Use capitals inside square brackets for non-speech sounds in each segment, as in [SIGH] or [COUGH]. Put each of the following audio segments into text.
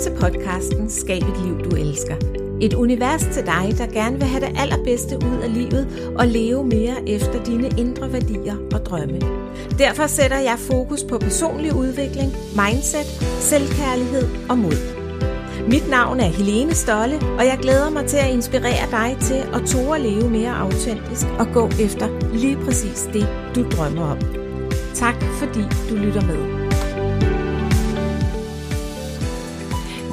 til podcasten Skab et liv, du elsker. Et univers til dig, der gerne vil have det allerbedste ud af livet og leve mere efter dine indre værdier og drømme. Derfor sætter jeg fokus på personlig udvikling, mindset, selvkærlighed og mod. Mit navn er Helene Stolle, og jeg glæder mig til at inspirere dig til at tåre at leve mere autentisk og gå efter lige præcis det, du drømmer om. Tak fordi du lytter med.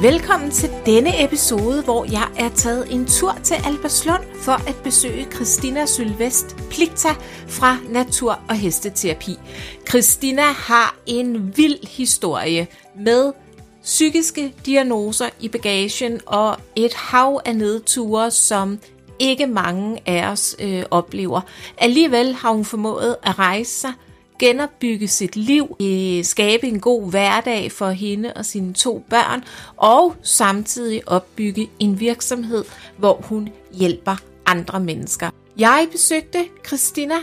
Velkommen til denne episode, hvor jeg er taget en tur til Alberslund for at besøge Christina Sylvest Pligta fra Natur- og Hesteterapi. Christina har en vild historie med psykiske diagnoser i bagagen og et hav af nedture, som ikke mange af os øh, oplever. Alligevel har hun formået at rejse sig – genopbygge sit liv, skabe en god hverdag for hende og sine to børn, og samtidig opbygge en virksomhed, hvor hun hjælper andre mennesker. Jeg besøgte Christina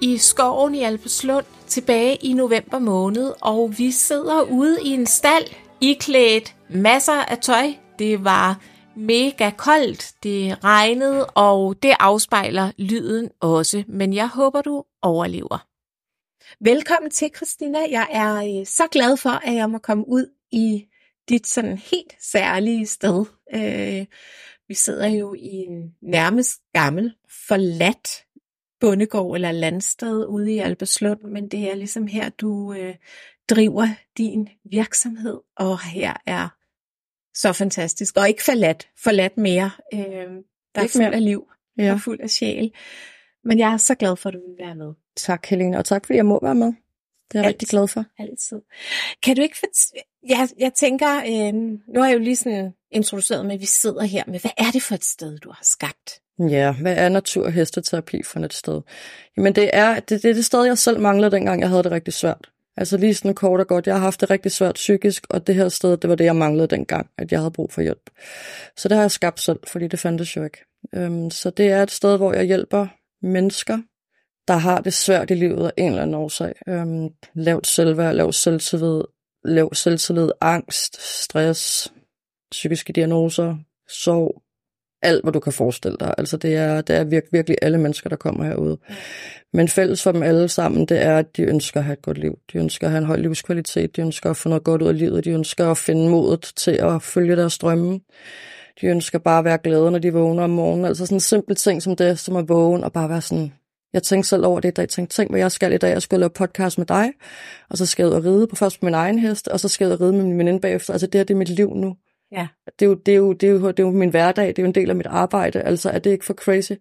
i skoven i Alpeslund tilbage i november måned, og vi sidder ude i en stald, iklædt masser af tøj. Det var mega koldt, det regnede, og det afspejler lyden også, men jeg håber, du overlever. Velkommen til, Christina. Jeg er øh, så glad for, at jeg må komme ud i dit sådan helt særlige sted. Øh, vi sidder jo i en nærmest gammel, forladt bondegård eller landsted ude i Alberslund, men det er ligesom her, du øh, driver din virksomhed, og her er så fantastisk. Og ikke forladt, forladt mere. Øh, der er fuld af liv ja. og fuld af sjæl. Men jeg er så glad for, at du vil være med. Tak, Helene, og tak fordi jeg må være med. Det er jeg Altid. rigtig glad for. Altid. Kan du ikke jeg, jeg tænker, øh, nu har jeg jo lige sådan introduceret med, at vi sidder her med, hvad er det for et sted, du har skabt? Ja, hvad er natur- og hesteterapi for et sted? Jamen det er, det, det er det sted, jeg selv manglede, dengang jeg havde det rigtig svært. Altså lige sådan kort og godt, jeg har haft det rigtig svært psykisk, og det her sted, det var det, jeg manglede dengang, at jeg havde brug for hjælp. Så det har jeg skabt selv, fordi det fandtes jo ikke. Øhm, så det er et sted, hvor jeg hjælper mennesker, der har det svært i livet af en eller anden årsag. Øhm, lavt selvværd, lav selvtillid, lav selvtillid, angst, stress, psykiske diagnoser, sorg, alt hvad du kan forestille dig. Altså det er, det er virkelig, virkelig alle mennesker, der kommer herude. Men fælles for dem alle sammen, det er, at de ønsker at have et godt liv. De ønsker at have en høj livskvalitet. De ønsker at få noget godt ud af livet. De ønsker at finde modet til at følge deres drømme. De ønsker bare at være glade, når de vågner om morgenen. Altså sådan en simpel ting som det, som at vågne og bare være sådan, jeg tænkte selv over det, da jeg tænkte, tænk hvad jeg skal i dag. Jeg skal lave podcast med dig, og så skal jeg ud og ride på først på min egen hest, og så skal jeg ud og ride med min veninde bagefter. Altså det her, det er mit liv nu. Ja. Det, er jo, det, er jo, det, er jo, det er jo min hverdag, det er jo en del af mit arbejde. Altså er det ikke for crazy?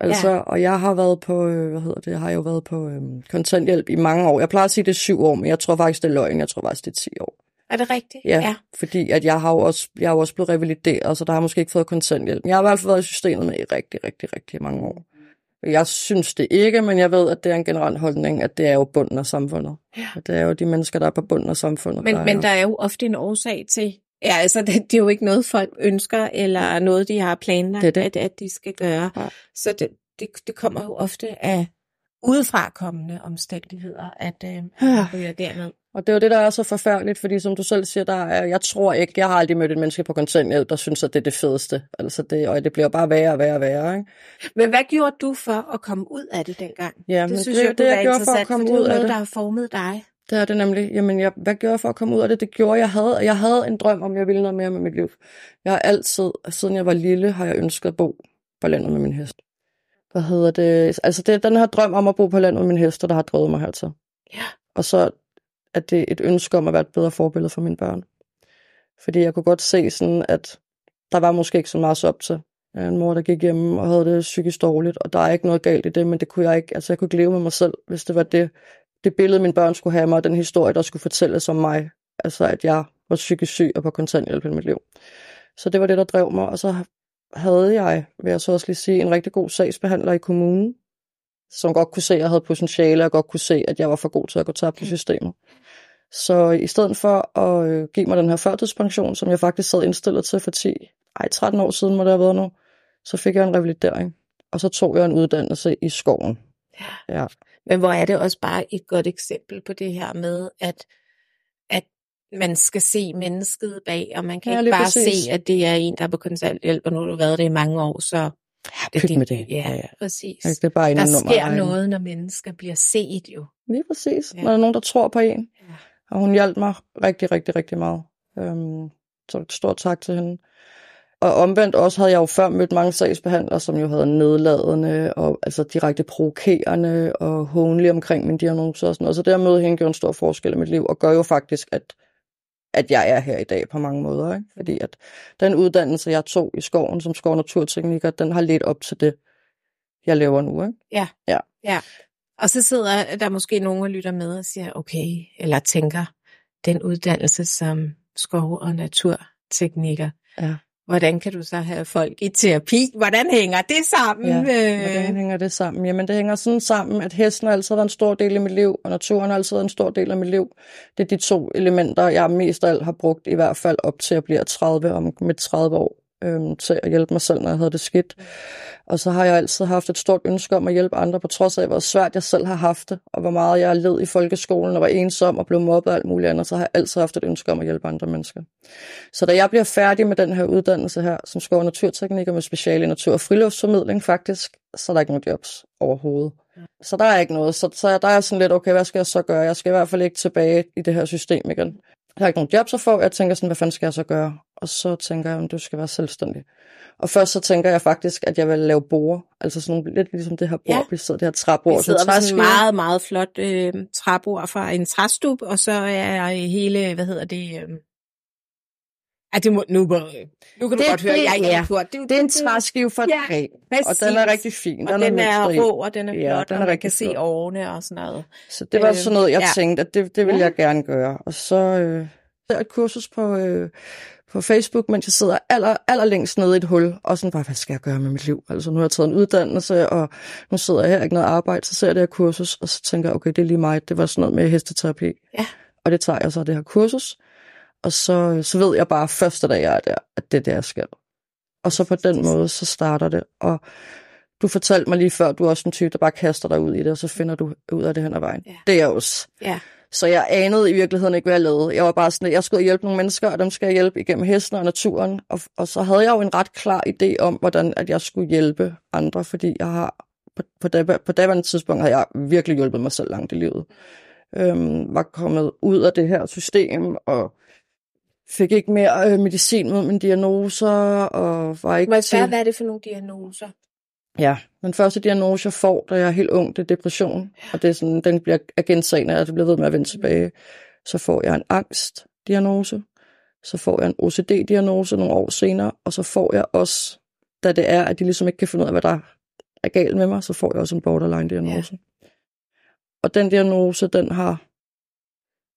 Altså, ja. og jeg har været på, øh, hvad hedder det, jeg har jo været på øhm, kontanthjælp i mange år. Jeg plejer at sige, det er syv år, men jeg tror faktisk, det er løgn. Jeg tror faktisk, det er ti år. Er det rigtigt? Ja, ja. fordi at jeg har jo også, jeg har jo også blevet revalideret, så der har måske ikke fået kontanthjælp. Jeg har i hvert fald været i systemet med i rigtig, rigtig, rigtig mange år. Jeg synes det ikke, men jeg ved, at det er en generel holdning, at det er jo bunden af samfundet. Ja. det er jo de mennesker, der er på bunden af samfundet. Men der, men der er jo ofte en årsag til, ja, altså det, det er jo ikke noget, folk ønsker, eller noget, de har planlagt, det det. At, at de skal gøre. Ja. Så det, det, det kommer jo ofte af udefrakommende omstændigheder, at øh, ja. ryger derned. Og det er jo det, der er så forfærdeligt, fordi som du selv siger, der er, jeg tror ikke, jeg har aldrig mødt et menneske på kontanthjælp, der synes, at det er det fedeste. Altså det, og det bliver bare værre og værre og værre. Ikke? Men hvad gjorde du for at komme ud af det dengang? Ja, det synes det, jeg, det, jeg gjorde for at komme ud af det. det der har formet dig. Det er det nemlig. Jamen, jeg, hvad gjorde jeg for at komme ud af det? Det gjorde, jeg havde, jeg havde en drøm om, jeg ville noget mere med mit liv. Jeg har altid, siden jeg var lille, har jeg ønsket at bo på landet med min hest. Hvad hedder det? Altså, det er den her drøm om at bo på landet med min hest, der har drevet mig hertil. Ja. Og så at det er et ønske om at være et bedre forbillede for mine børn. Fordi jeg kunne godt se sådan, at der var måske ikke så meget så op til. En mor, der gik hjemme og havde det psykisk dårligt, og der er ikke noget galt i det, men det kunne jeg ikke, altså jeg kunne ikke leve med mig selv, hvis det var det, det billede, mine børn skulle have mig, og den historie, der skulle fortælles om mig, altså at jeg var psykisk syg og på kontanthjælp i mit liv. Så det var det, der drev mig, og så havde jeg, vil jeg så også lige sige, en rigtig god sagsbehandler i kommunen, som godt kunne se, at jeg havde potentiale, og godt kunne se, at jeg var for god til at gå tabt i systemet. Så i stedet for at øh, give mig den her førtidspension, som jeg faktisk sad indstillet til for 10, ej, 13 år siden må det have været nu, så fik jeg en revalidering. Og så tog jeg en uddannelse i skoven. Ja. ja. Men hvor er det også bare et godt eksempel på det her med, at, at man skal se mennesket bag, og man kan Ja, ikke bare præcis. se, at det er en, der er på kontanthjælp, og nu har du været det i mange år, så Ja, pyt med det. Ja, Ja, ja. præcis. Det er bare en Der nummer. sker egen. noget, når mennesker bliver set jo. Lige præcis. Ja. Når der er nogen, der tror på en. Ja. Og hun hjalp mig rigtig, rigtig, rigtig meget. Øhm, så et stort tak til hende. Og omvendt også havde jeg jo før mødt mange sagsbehandlere, som jo havde nedladende og altså direkte provokerende og hånlige omkring min diagnose og sådan noget. Så det at møde hende gjorde en stor forskel i mit liv, og gør jo faktisk, at, at jeg er her i dag på mange måder. Ikke? Fordi at den uddannelse, jeg tog i skoven som skov- og naturtekniker, den har ledt op til det, jeg laver nu. Ikke? Og så sidder der måske nogen og lytter med og siger, okay, eller tænker, den uddannelse som skov- og naturtekniker, Ja. hvordan kan du så have folk i terapi? Hvordan hænger det sammen? Ja, Øh, Hvordan hænger det sammen? Jamen, det hænger sådan sammen, at hesten har altid været en stor del af mit liv, og naturen har altid været en stor del af mit liv. Det er de to elementer, jeg mest af alt har brugt, i hvert fald op til at blive 30 om med 30 år, øhm, til at hjælpe mig selv, når jeg havde det skidt. Og så har jeg altid haft et stort ønske om at hjælpe andre, på trods af, hvor svært jeg selv har haft det, og hvor meget jeg led i folkeskolen og var ensom og blev mobbet og alt muligt andet, så har jeg altid haft et ønske om at hjælpe andre mennesker. Så da jeg bliver færdig med den her uddannelse her, som skov- og naturtekniker med speciale i natur- og friluftsformidling faktisk, så er der ikke nogen jobs overhovedet. Så der er ikke noget. Så, så der er sådan lidt, okay, hvad skal jeg så gøre? Jeg skal i hvert fald ikke tilbage i det her system igen. Jeg har ikke nogen jobs at få. Jeg tænker sådan, hvad fanden skal jeg så gøre? Og så tænker jeg, at du skal være selvstændig. Og først så tænker jeg faktisk, at jeg vil lave borer. Altså sådan nogle, lidt ligesom det her bord, Ja. ja. vi sidder, det her træbord. Vi sidder Så med sådan en meget, meget flot øh, træbord fra en træstub, og så er hele, hvad hedder det... Øh... Ej, det må, nu, nu kan du Det- godt høre, det- jeg ikke ja. gjort. Det, Det er en træskive for Ja, ja, og præcis. den er rigtig fin. Og Den, den er, er rå, og den er Ja, flot, den og er man rigtig kan se flot. årene og sådan noget. Så det var Øh, sådan noget, jeg ja. ja. tænkte, at det, det ville Ja. jeg gerne gøre. Og så øh, et kursus på, øh, på Facebook, mens jeg sidder aller, aller længst nede i et hul, og sådan bare, hvad skal jeg gøre med mit liv? Altså nu har jeg taget en uddannelse, og nu sidder jeg her, ikke noget arbejde, så ser jeg det her kursus, og så tænker jeg, okay, det er lige mig. Det var sådan noget med hesteterapi. Ja. Og det tager jeg så, det her kursus. Og så, så ved jeg bare første dag, jeg er der, at det er det, jeg skal. Og så på den måde, så starter det. Og du fortalte mig lige før, du er også en type, der bare kaster dig ud i det, og så finder du ud af det hen ad vejen. Ja. Det er jeg også. Ja. Så jeg anede i virkeligheden ikke, hvad jeg lavede. Jeg var bare sådan, at jeg skulle hjælpe nogle mennesker, og dem skal jeg hjælpe igennem hesten og naturen. Og, og så havde jeg jo en ret klar idé om, hvordan at jeg skulle hjælpe andre, fordi jeg har på, på, det, på daværende tidspunkt havde jeg virkelig hjulpet mig selv langt i livet. Øhm, var kommet ud af det her system, og fik ikke mere øh, medicin mod mine diagnoser, og var ikke Må jeg til... spørge, hvad er det for nogle diagnoser? Ja, den første diagnose, jeg får, da jeg er helt ung, det er depression. Og det er sådan, den bliver gensagende, og det bliver ved med at vende tilbage. Så får jeg en angstdiagnose. Så får jeg en OCD-diagnose nogle år senere. Og så får jeg også, da det er, at de ligesom ikke kan finde ud af, hvad der er galt med mig, så får jeg også en borderline-diagnose. Ja. Og den diagnose, den har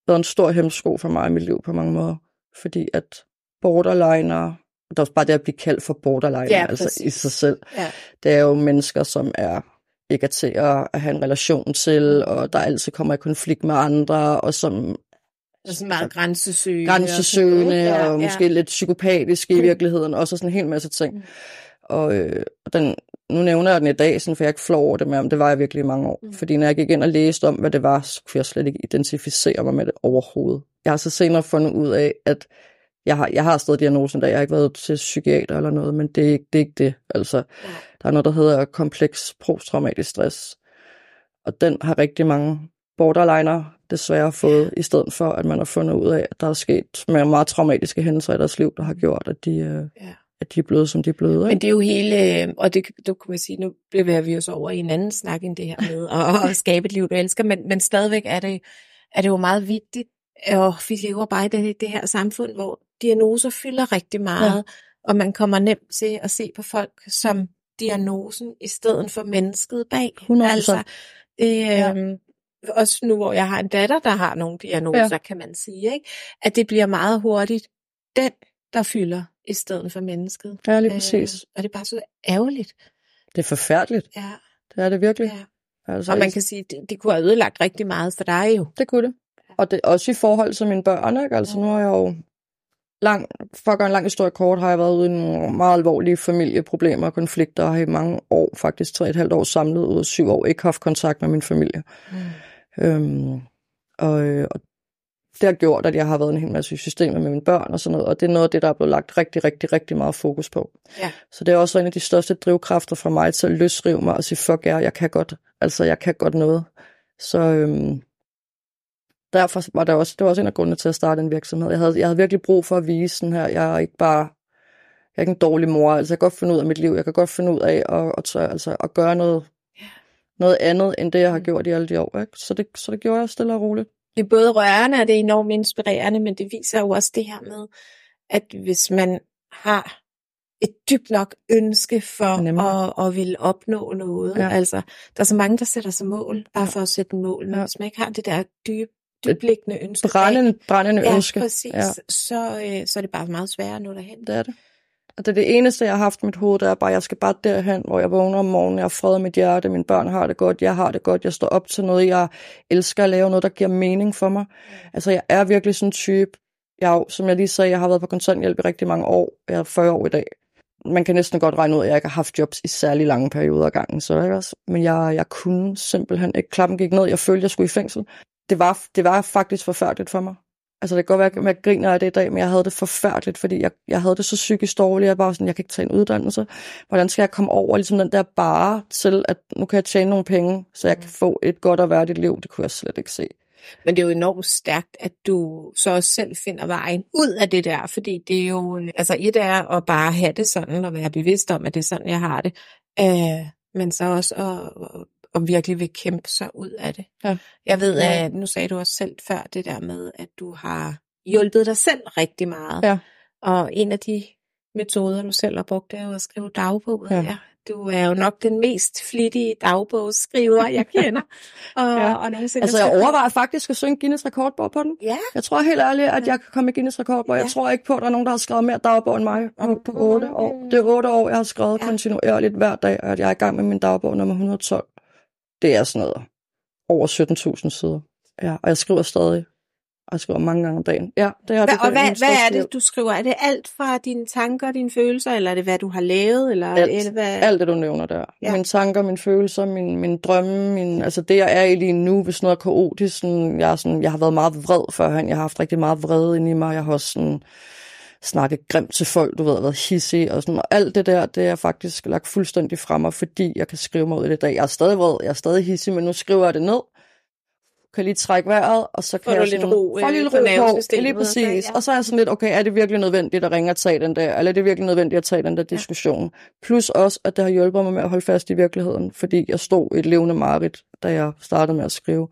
været en stor hemsko for mig i mit liv på mange måder. Fordi at borderliner, det er også bare det at blive kaldt for borderline, Ja, altså i sig selv. Ja. Det er jo mennesker, som er ikke er til at at have en relation til, og der altid kommer i konflikt med andre, og som er sådan meget grænsesøgende. og grænsesøgende, og, ikke? og måske lidt psykopatiske i virkeligheden, og så sådan en hel masse ting. Mm. Og øh, den, nu nævner jeg den i dag, sådan, for jeg er ikke flov over det, men det var jeg virkelig i mange år. Mm. Fordi når jeg gik ind og læste om, hvad det var, så kunne jeg slet ikke identificere mig med det overhovedet. Jeg har så senere fundet ud af, at jeg har, jeg har stadig diagnosen der. Jeg har ikke været til psykiater eller noget, men det er ikke det. Er ikke det. Altså, der er noget, der hedder kompleks posttraumatisk stress. Og den har rigtig mange borderliner desværre fået, i stedet for, at man har fundet ud af, at der er sket med meget traumatiske hændelser i deres liv, der har gjort, at de, øh, Ja. at de er blevet, som de er blevet. Men Ikke? det er jo hele, øh, og det, det kunne man sige, nu bevæger vi os over i en anden snak end det her med at, at skabe et liv, du elsker, men, men stadigvæk er det, er det jo meget vigtigt, og vi lever bare i det, det her samfund, hvor diagnoser fylder rigtig meget, ja. og man kommer nemt til at se på folk som diagnosen, i stedet for mennesket bag. 100%. Altså, det, Ja. øhm, også nu, hvor jeg har en datter, der har nogle diagnoser, ja. kan man sige, ikke? at det bliver meget hurtigt den, der fylder, i stedet for mennesket. Ja, lige præcis. Øh, og det er bare så ærgerligt. Det er forfærdeligt. Ja, Det er det virkelig. ja. Altså, Og man kan sige, det, det kunne have ødelagt rigtig meget for dig jo. Det kunne det. Og det også i forhold til mine børn, ikke? Altså, nu har jeg jo lang, for at gøre en lang historie kort, har jeg været ude i nogle meget alvorlige familieproblemer og konflikter, og har i mange år, faktisk tre et halvt år samlet ud af syv år, ikke haft kontakt med min familie. Mm. Øhm, og, øh, og det har gjort, at jeg har været en hel masse i systemet med mine børn og sådan noget, og det er noget af det, der er blevet lagt rigtig, rigtig, rigtig meget fokus på. Ja. Så det er også en af de største drivkræfter for mig til at løsrive mig og sige, fuck jer, jeg kan godt, altså jeg kan godt noget. Så øhm, derfor var det også, det var også en af grundene til at starte en virksomhed. Jeg havde, jeg havde virkelig brug for at vise sådan her, jeg er ikke bare, jeg er ikke en dårlig mor, altså jeg kan godt finde ud af mit liv, jeg kan godt finde ud af at, at, at, altså, at gøre noget, noget andet, end det jeg har gjort i alle de år. Ikke? Så, det, så det gjorde jeg stille og roligt. Det er både rørende og det er enormt inspirerende, men det viser jo også det her med, at hvis man har et dybt nok ønske for at, at ville opnå noget. Ja. Altså, der er så mange, der sætter sig mål, bare for at sætte mål. Men ja. hvis man ikke har det der dybe, dybliggende ønske. Brændende, brændende ja, ønske. Præcis, ja, præcis. Så, øh, så er det bare meget sværere at nå derhen. Det er det. Og det er det eneste, jeg har haft i mit hoved, det er bare, jeg skal bare derhen, hvor jeg vågner om morgenen, jeg har fred mit hjerte, mine børn har det godt, jeg har det godt, jeg står op til noget, jeg elsker at lave noget, der giver mening for mig. Altså, jeg er virkelig sådan en type, jeg, som jeg lige sagde, jeg har været på kontanthjælp i rigtig mange år, jeg er 40 år i dag. Man kan næsten godt regne ud, at jeg ikke har haft jobs i særlig lange perioder af gangen, så ikke også? Men jeg, jeg kunne simpelthen ikke, klappen gik ned, jeg følte, jeg skulle i fængsel. Det var, det var faktisk forfærdeligt for mig. Altså det kan godt være, at jeg griner af det i dag, men jeg havde det forfærdeligt, fordi jeg, jeg havde det så psykisk dårligt. Jeg var sådan, jeg kan ikke tage en uddannelse. Hvordan skal jeg komme over ligesom den der bare til, at nu kan jeg tjene nogle penge, så jeg kan få et godt og værdigt liv? Det kunne jeg slet ikke se. Men det er jo enormt stærkt, at du så også selv finder vejen ud af det der, fordi det er jo, altså et er at bare have det sådan, og være bevidst om, at det er sådan, jeg har det, øh, men så også at, og virkelig vil kæmpe sig ud af det. Ja. Jeg ved, at nu sagde du også selv før det der med, at du har hjulpet dig selv rigtig meget. Ja. Og en af de metoder, du selv har brugt, er jo at skrive dagbog. Ja. ja. Du er jo nok den mest flittige dagbogsskriver, jeg [LAUGHS] kender. og, ja. og altså, jeg overvejer faktisk at synge Guinness rekordbog på den. Ja. Jeg tror helt ærligt, at jeg kan komme i Guinness rekordbog. Ja. Jeg tror ikke på, at der er nogen, der har skrevet mere dagbog end mig på, på 8 år. Det er 8 år, jeg har skrevet ja. kontinuerligt hver dag, og at jeg er i gang med min dagbog nummer 112 det er sådan noget over 17.000 sider. Ja, og jeg skriver stadig. Og jeg skriver mange gange om dagen. Ja, det er, det, og hvad, hvad er det, du skriver? Er det alt fra dine tanker, dine følelser, eller er det, hvad du har lavet? Eller alt, er det, hvad... alt det, du nævner der. Ja. Mine tanker, mine følelser, mine, mine drømme, mine, altså det, jeg er i lige nu, hvis noget er kaotisk. Sådan, jeg, er sådan, jeg har været meget vred førhen. Jeg har haft rigtig meget vrede inde i mig. Jeg har også sådan, snakket grimt til folk, du ved, været hissig og sådan, og alt det der, det er faktisk lagt fuldstændig fra mig, fordi jeg kan skrive mig ud i det dag. Jeg er stadig vred, jeg er stadig hissig, men nu skriver jeg det ned, kan lige trække vejret, og så kan får jeg sådan, lidt ro, får lidt ro på, lige præcis. Ja. Og så er jeg sådan lidt, okay, er det virkelig nødvendigt at ringe og tage den der, eller er det virkelig nødvendigt at tage den der diskussion? Ja. Plus også, at det har hjulpet mig med at holde fast i virkeligheden, fordi jeg stod i et levende marit, da jeg startede med at skrive.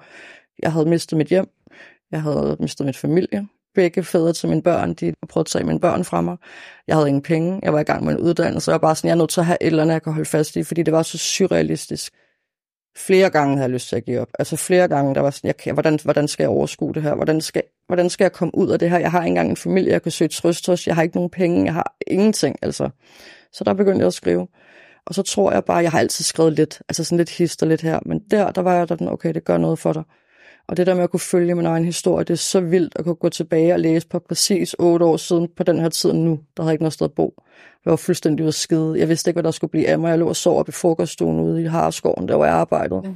Jeg havde mistet mit hjem, jeg havde mistet mit familie, begge fædre til mine børn, de prøvede at tage mine børn fra mig. Jeg havde ingen penge, jeg var i gang med en uddannelse, og jeg var bare sådan, jeg er nødt til at have et eller andet, jeg kan holde fast i, fordi det var så surrealistisk. Flere gange havde jeg lyst til at give op. Altså flere gange, der var sådan, jeg, hvordan, hvordan skal jeg overskue det her? Hvordan skal, hvordan skal jeg komme ud af det her? Jeg har ikke engang en familie, jeg kan søge trøst hos. Jeg har ikke nogen penge, jeg har ingenting, altså. Så der begyndte jeg at skrive. Og så tror jeg bare, jeg har altid skrevet lidt, altså sådan lidt hister lidt her, men der, der var jeg der, okay, det gør noget for dig. Og det der med at kunne følge min egen historie, det er så vildt at kunne gå tilbage og læse på præcis otte år siden på den her tid nu. Der havde ikke noget sted at bo. Jeg var fuldstændig ude skide. Jeg vidste ikke, hvad der skulle blive af mig. Jeg lå og sov op i frokoststuen ude i Harskoven, der hvor jeg arbejdede.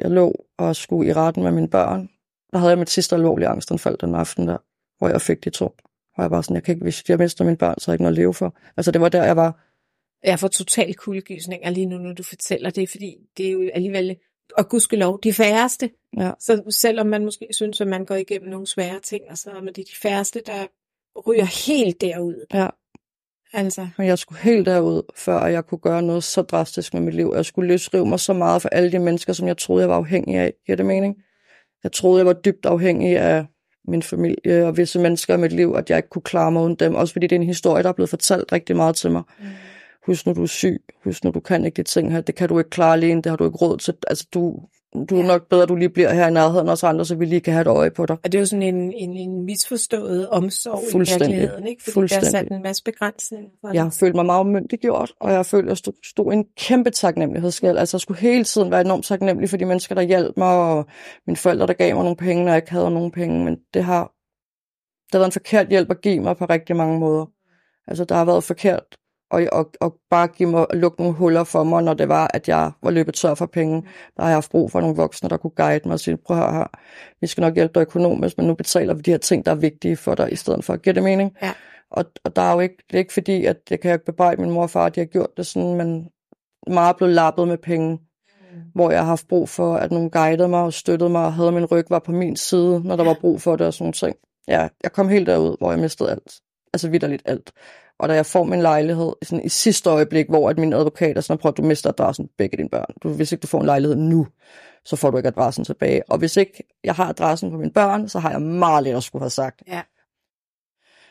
Jeg lå og skulle i retten med mine børn. Der havde jeg mit sidste alvorlige angstanfald den aften der, hvor jeg fik de to. Og jeg var sådan, jeg kan ikke, hvis jeg mister mine børn, så har jeg ikke noget at leve for. Altså det var der, jeg var. Jeg får totalt kuldegysninger lige nu, når du fortæller det, fordi det er jo alligevel og gudskelov, de færreste. Ja. Så selvom man måske synes, at man går igennem nogle svære ting, så er det de færreste, der ryger helt derud. Ja. Altså. Men jeg skulle helt derud, før jeg kunne gøre noget så drastisk med mit liv. Jeg skulle løsrive mig så meget for alle de mennesker, som jeg troede, jeg var afhængig af. Giver det mening? Jeg troede, jeg var dybt afhængig af min familie og visse mennesker i mit liv, at jeg ikke kunne klare mig uden dem. Også fordi det er en historie, der er blevet fortalt rigtig meget til mig. Mm husk nu du er syg, husk nu du kan ikke de ting her, det kan du ikke klare alene, det har du ikke råd til. Altså du, du er ja. nok bedre, at du lige bliver her i nærheden os andre, så vi lige kan have et øje på dig. Og det er jo sådan en, en, en misforstået omsorg i virkeligheden, ikke? Fordi Fuldstændig. der er sat en masse begrænsninger for Jeg har følt mig meget myndiggjort, og jeg har følt, at jeg stod, stod en kæmpe taknemmelighedsskæld. Altså jeg skulle hele tiden være enormt taknemmelig for de mennesker, der hjalp mig, og mine forældre, der gav mig nogle penge, når jeg ikke havde nogen penge. Men det har, det har været en forkert hjælp at give mig på rigtig mange måder. Altså der har været forkert og, og, og bare give mig, lukke nogle huller for mig, når det var, at jeg var løbet tør for penge. Der har jeg haft brug for nogle voksne, der kunne guide mig og sige, prøv at her, vi skal nok hjælpe dig økonomisk, men nu betaler vi de her ting, der er vigtige for dig, i stedet for. Giver det mening? Ja. Og, og der er jo ikke, det er ikke fordi, at jeg kan ikke bebrejde min mor og far, at de har gjort det sådan, men meget blev lappet med penge, hvor jeg har haft brug for, at nogen guidede mig og støttede mig, og havde min ryg, var på min side, når der var brug for det og sådan ting. Ja, jeg kom helt derud, hvor jeg mistede alt. Altså vidderligt alt. Og da jeg får min lejlighed sådan i sidste øjeblik, hvor at min advokat er sådan, prøv du mister adressen begge dine børn. Du, hvis ikke du får en lejlighed nu, så får du ikke adressen tilbage. Og hvis ikke jeg har adressen på mine børn, så har jeg meget lidt at skulle have sagt. Ja.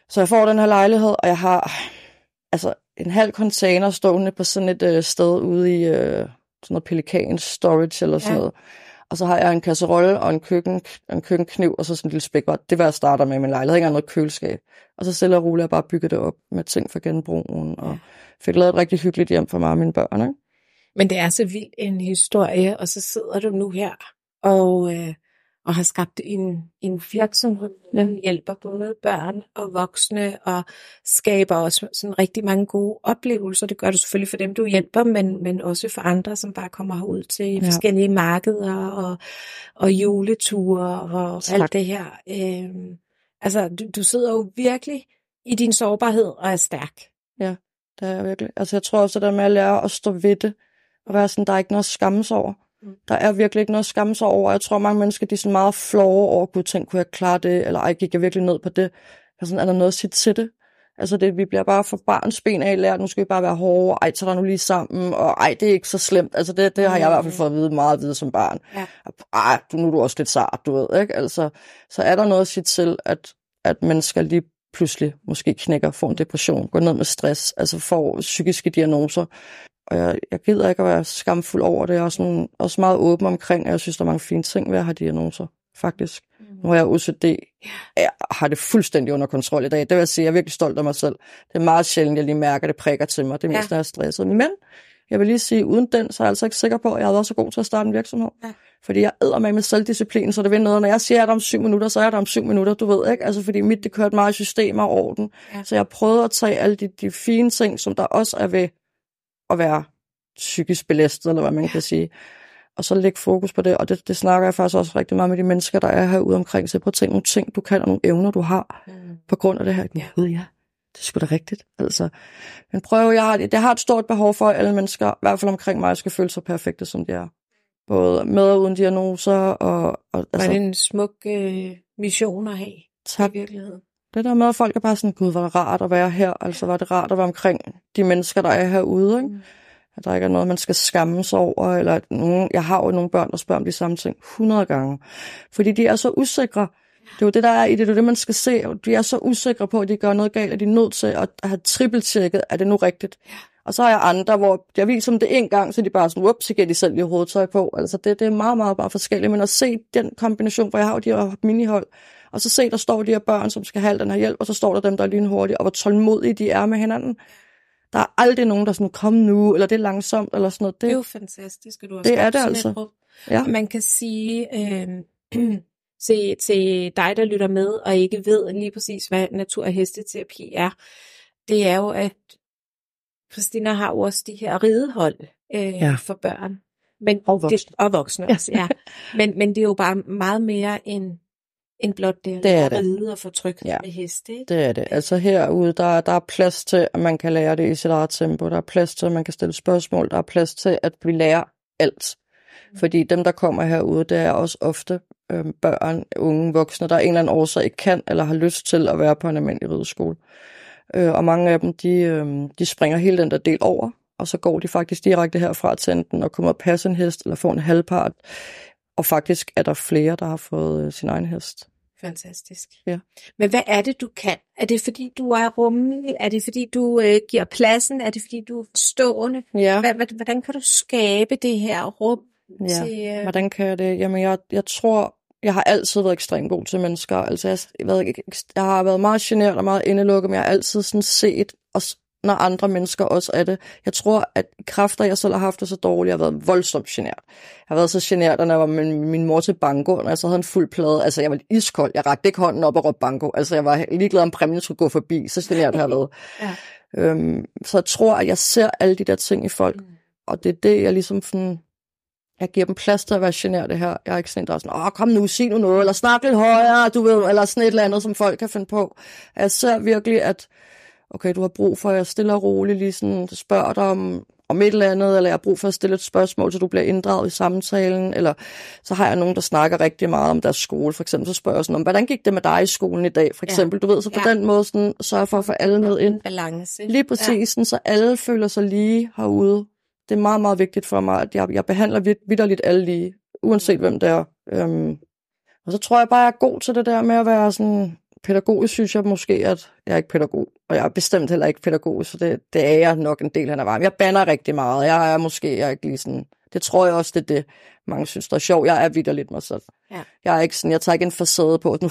Så jeg får den her lejlighed, og jeg har altså en halv container stående på sådan et øh, sted ude i øh, sådan noget pelikan storage eller sådan ja. noget. Og så har jeg en kasserolle og en, køkken, en køkkenkniv, og så sådan en lille spækbræt. Det var jeg starter med i min lejlighed. Jeg har ikke noget køleskab. Og så stille og roligt jeg bare bygget det op med ting fra genbrugen. Og fik lavet et rigtig hyggeligt hjem for mig og mine børn. Ikke? Men det er så vild en historie, og så sidder du nu her og, øh, og har skabt en, en virksomhed, der hjælper både børn og voksne, og skaber også sådan rigtig mange gode oplevelser. Det gør du selvfølgelig for dem, du hjælper, men, men også for andre, som bare kommer ud til ja. forskellige markeder og, og juleture og tak. alt det her. Øh, altså, du, du sidder jo virkelig i din sårbarhed og er stærk. Ja, det er jeg virkelig. Altså, jeg tror også, at der med at lære at stå ved det, og være sådan, der er ikke noget at skamme sig over. Mm. Der er virkelig ikke noget at skamme sig over. Jeg tror, mange mennesker de er sådan meget flove over, kunne tænke, kunne jeg klare det, eller ej, gik jeg virkelig ned på det. Altså, er der noget at sige til det? Altså, det, vi bliver bare for barns ben af lært, nu skal vi bare være hårde, ej, tager der nu lige sammen, og ej, det er ikke så slemt. Altså, det, det har jeg i hvert fald fået at vide meget at vide som barn. Ja. Ej, du, nu er du også lidt sart, du ved, ikke? Altså, så er der noget at sige til, at, at mennesker lige pludselig måske knækker, får en depression, går ned med stress, altså får psykiske diagnoser, og jeg, jeg gider ikke at være skamfuld over det. Jeg er også, nogle, også meget åben omkring, og jeg synes, der er mange fine ting ved at have diagnoser, faktisk. Mm. Nu har jeg OCD. Jeg har det fuldstændig under kontrol i dag. Det vil jeg sige, jeg er virkelig stolt af mig selv. Det er meget sjældent, jeg lige mærker, at det prikker til mig. Det er mest, ja. når jeg er stresset. Men jeg vil lige sige, uden den, så er jeg altså ikke sikker på, at jeg har været så god til at starte en virksomhed. Ja. Fordi jeg æder med med selvdisciplin, så det vil noget. Når jeg siger, at der om syv minutter, så er der om syv minutter, du ved ikke. Altså, fordi mit, det kørte meget systemer og orden. Ja. Så jeg prøvede at tage alle de, de fine ting, som der også er ved at være psykisk belastet, eller hvad man kan sige. Og så lægge fokus på det, og det, det snakker jeg faktisk også rigtig meget med de mennesker, der er herude omkring. Så prøv at tænke nogle ting, du kan, og nogle evner, du har, mm. på grund af det her. Ja, ja. Det er sgu da rigtigt. Altså. Men prøv, jeg har, det har et stort behov for, at alle mennesker, i hvert fald omkring mig, skal føle sig perfekte, som de er. Både med og uden diagnoser. Og, og, altså, Var det en smuk øh, mission at have tak. i virkeligheden? Det der med, at folk er bare sådan, gud, var det rart at være her. Altså, var det rart at være omkring de mennesker, der er herude. Ikke? Mm. At der ikke er noget, man skal skamme sig over. Eller at nogen, jeg har jo nogle børn, der spørger om de samme ting 100 gange. Fordi de er så usikre. Det er jo det, der er i det. Det er det, man skal se. De er så usikre på, at de gør noget galt, at de er nødt til at have trippeltjekket, er det nu rigtigt? Og så har jeg andre, hvor jeg viser dem det en gang, så de bare sådan, whoops, så giver de selv lige hovedtøj på. Altså det, det er meget, meget bare forskelligt. Men at se den kombination, hvor jeg har jo de her minihold, og så se, der står de her børn, som skal have den her hjælp, og så står der dem, der er lynhurtige, og hvor tålmodige de er med hinanden. Der er aldrig nogen, der sådan, kom nu, eller det er langsomt, eller sådan noget. Det, det er jo fantastisk, at du har Det er det altså. Ja. Man kan sige øh, [CLEARS THROAT] til, til dig, der lytter med, og ikke ved lige præcis, hvad natur- og hesteterapi er, det er jo, at Christina har jo også de her ridehold øh, ja. for børn. Men og voksne. Det, og voksne også, [LAUGHS] ja. men, men det er jo bare meget mere end end blot det, det er det. ride og få tryk ja. med heste. Ikke? Det er det. Altså herude, der, der er plads til, at man kan lære det i sit eget tempo. Der er plads til, at man kan stille spørgsmål. Der er plads til, at vi lærer alt. Mm. Fordi dem, der kommer herude, det er også ofte øh, børn, unge, voksne, der af en eller anden årsag ikke kan eller har lyst til at være på en almindelig rideskole. Øh, og mange af dem, de, øh, de springer hele den der del over, og så går de faktisk direkte herfra til enten at komme og passe en hest, eller få en halvpart, og faktisk er der flere, der har fået øh, sin egen hest. Fantastisk. Ja. Men hvad er det, du kan? Er det, fordi du er rummelig? Er det, fordi du øh, giver pladsen? Er det, fordi du er stående? Ja. Hvordan kan du skabe det her rum? Ja. Til, øh... Hvordan kan jeg det? Jamen, jeg, jeg tror, jeg har altid været ekstremt god til mennesker. Altså, jeg, jeg, jeg har været meget generet og meget indelukket, men jeg har altid sådan set og når andre mennesker også er det. Jeg tror, at kræfter, jeg selv har haft det så dårligt, jeg har været voldsomt genert. Jeg har været så genert, når jeg var med min mor til banko, når jeg så havde en fuld plade. Altså, jeg var iskold. Jeg rakte ikke hånden op og råbte banko. Altså, jeg var ligeglad, om præmien skulle gå forbi. Så genert har jeg været. [LAUGHS] ja. øhm, så jeg tror, at jeg ser alle de der ting i folk. Mm. Og det er det, jeg ligesom sådan, jeg giver dem plads til at være generet her. Jeg er ikke sådan en, der er sådan, åh, kom nu, sig nu noget, eller snak lidt højere, du ved, eller sådan et eller andet, som folk kan finde på. Jeg ser virkelig, at okay, du har brug for, at jeg stiller og roligt lige sådan, spørger dig om, om et eller andet, eller jeg har brug for at stille et spørgsmål, så du bliver inddraget i samtalen, eller så har jeg nogen, der snakker rigtig meget om deres skole. For eksempel så spørger jeg sådan om, hvordan gik det med dig i skolen i dag, for eksempel. Ja. Du ved, så på ja. den måde sådan, sørger for at få alle med ind. Balance. Lige præcis, ja. sådan, så alle føler sig lige herude. Det er meget, meget vigtigt for mig, at jeg, jeg behandler vid- vidderligt alle lige, uanset hvem det er. Øhm, og så tror jeg bare, jeg er god til det der med at være sådan, pædagogisk synes jeg måske, at jeg er ikke pædagog, og jeg er bestemt heller ikke pædagog, så det, det er jeg nok en del af vejen. Jeg banner rigtig meget, jeg er måske jeg er ikke lige sådan, det tror jeg også, det er det, mange synes, der er sjovt. Jeg er vidder lidt mig selv. Ja. Jeg er ikke sådan, jeg tager ikke en facade på, at nu,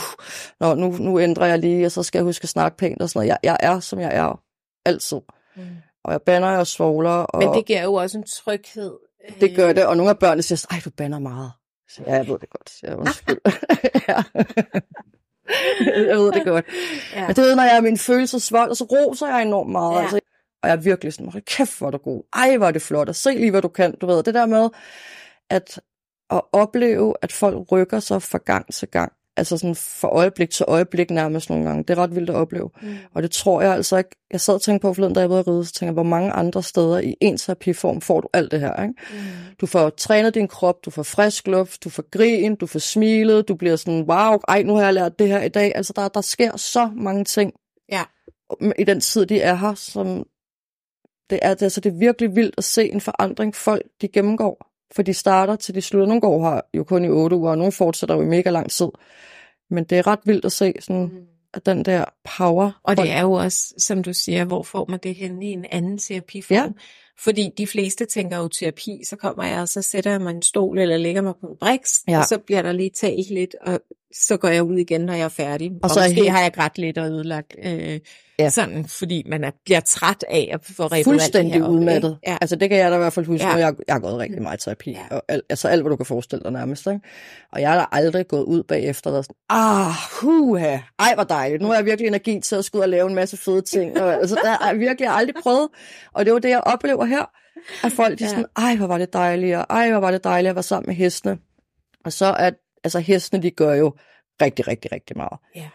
nå, nu, nu ændrer jeg lige, og så skal jeg huske at snakke pænt og sådan noget. Jeg, jeg er, som jeg er, altid. Mm. Og jeg banner og svogler. Og Men det giver jo også en tryghed. Det gør det, og nogle af børnene siger, ej, du banner meget. Så ja, jeg ved det godt. Jeg undskyld. [LAUGHS] [LAUGHS] ja. [LAUGHS] jeg ved det godt. Ja. Men det ved, når jeg er min følelsesvold, og så roser jeg enormt meget. Ja. Altså, og jeg er virkelig sådan, hold kæft, hvor er du god. Ej, hvor er det flot, og se lige, hvad du kan. Du ved, det der med at, at opleve, at folk rykker sig fra gang til gang altså sådan fra øjeblik til øjeblik nærmest nogle gange. Det er ret vildt at opleve. Mm. Og det tror jeg altså ikke. Jeg sad og tænkte på forleden, da jeg var ride, så tænker jeg, hvor mange andre steder i en terapiform får du alt det her. Ikke? Mm. Du får trænet din krop, du får frisk luft, du får grin, du får smilet, du bliver sådan, wow, ej, nu har jeg lært det her i dag. Altså der, der sker så mange ting ja. i den tid, de er her, som det er, det, altså, det er virkelig vildt at se en forandring, folk de gennemgår. For de starter til de slutter. Nogle går her jo kun i otte uger, og nogle fortsætter jo i mega lang tid. Men det er ret vildt at se sådan, mm. at den der power. Og det er jo også, som du siger, hvor får man det hen i en anden terapiform? Ja. Fordi de fleste tænker jo terapi, så kommer jeg, og så sætter jeg mig en stol, eller lægger mig på en briks, ja. og så bliver der lige talt lidt, og så går jeg ud igen, når jeg er færdig. Og, og så måske helt... har jeg grædt lidt og ødelagt, øh, ja. sådan, fordi man er, bliver træt af at få rebet Fuldstændig her udmattet. Ja. Altså det kan jeg da i hvert fald huske, ja. når jeg, jeg har gået rigtig meget terapi. Ja. Og al, altså alt, hvad du kan forestille dig nærmest. Ikke? Og jeg har da aldrig gået ud bagefter og sådan, ah, huha, ej hvor dejligt. Nu har jeg virkelig energi til at skulle og lave en masse fede ting. Og, altså der har jeg virkelig aldrig prøvet. Og det var det, jeg oplever her. At folk de ja. sådan, ej hvor var det dejligt, og ej hvor var det dejligt at være sammen med hestene. Og så at, altså hestene, de gør jo rigtig, rigtig, rigtig meget. Ja.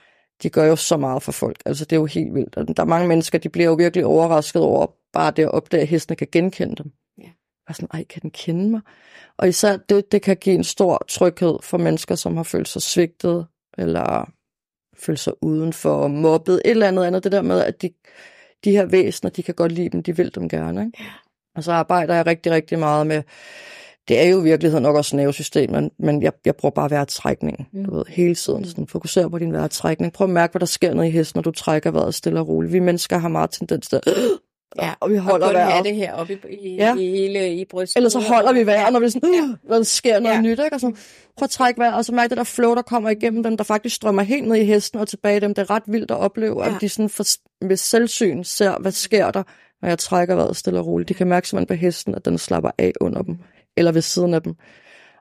De gør jo så meget for folk. Altså, det er jo helt vildt. Og der er mange mennesker, de bliver jo virkelig overrasket over bare det at opdage, at hestene kan genkende dem. Ja. Og sådan, ej, kan den kende mig? Og især det, det kan give en stor tryghed for mennesker, som har følt sig svigtet, eller følt sig udenfor, mobbet, et eller andet andet. Det der med, at de, de her væsener, de kan godt lide dem, de vil dem gerne. Ikke? Ja. Og så arbejder jeg rigtig, rigtig meget med det er jo i virkeligheden nok også nervesystemet, men jeg, jeg prøver bare at være trækning, mm. du ved, hele tiden. Sådan, fokusere på din vejrtrækning. Prøv at mærke, hvad der sker ned i hesten, når du trækker vejret stille og roligt. Vi mennesker har meget tendens til [GASPS] Ja, og vi holder og vejret. det her oppe i, i, ja. i hele i brystet. Eller så holder vi vejret, når, vi sådan, ja. når der sker noget ja. nyt. Ikke? Og så, prøv at trække vejret, og så mærke det der flow, der kommer igennem dem, der faktisk strømmer helt ned i hesten og tilbage dem. Det er ret vildt at opleve, ja. at de sådan for, med selvsyn ser, hvad sker der, når jeg trækker vejret stille og roligt. De kan mærke simpelthen på hesten, at den slapper af under dem eller ved siden af dem.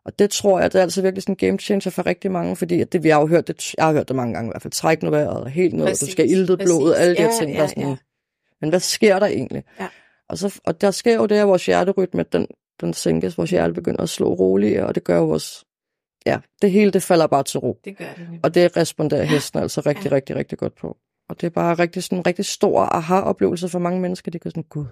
Og det tror jeg, det er altså virkelig sådan en game changer for rigtig mange, fordi at det, vi har jo hørt det, jeg har hørt det mange gange i hvert fald, træk nu vejret, helt ned, præcis, du skal ilde blodet, alle de ja, ting, der ja, sådan, ja. men hvad sker der egentlig? Ja. Og, så, og der sker jo det, at vores hjerterytme, den, den sænkes, vores hjerte begynder at slå roligere, og det gør vores, ja, det hele, det falder bare til ro. Det gør det. Og det responderer hesten altså rigtig, ja. rigtig, rigtig godt på. Og det er bare rigtig, sådan en rigtig stor aha-oplevelse for mange mennesker, de kan sådan, gud,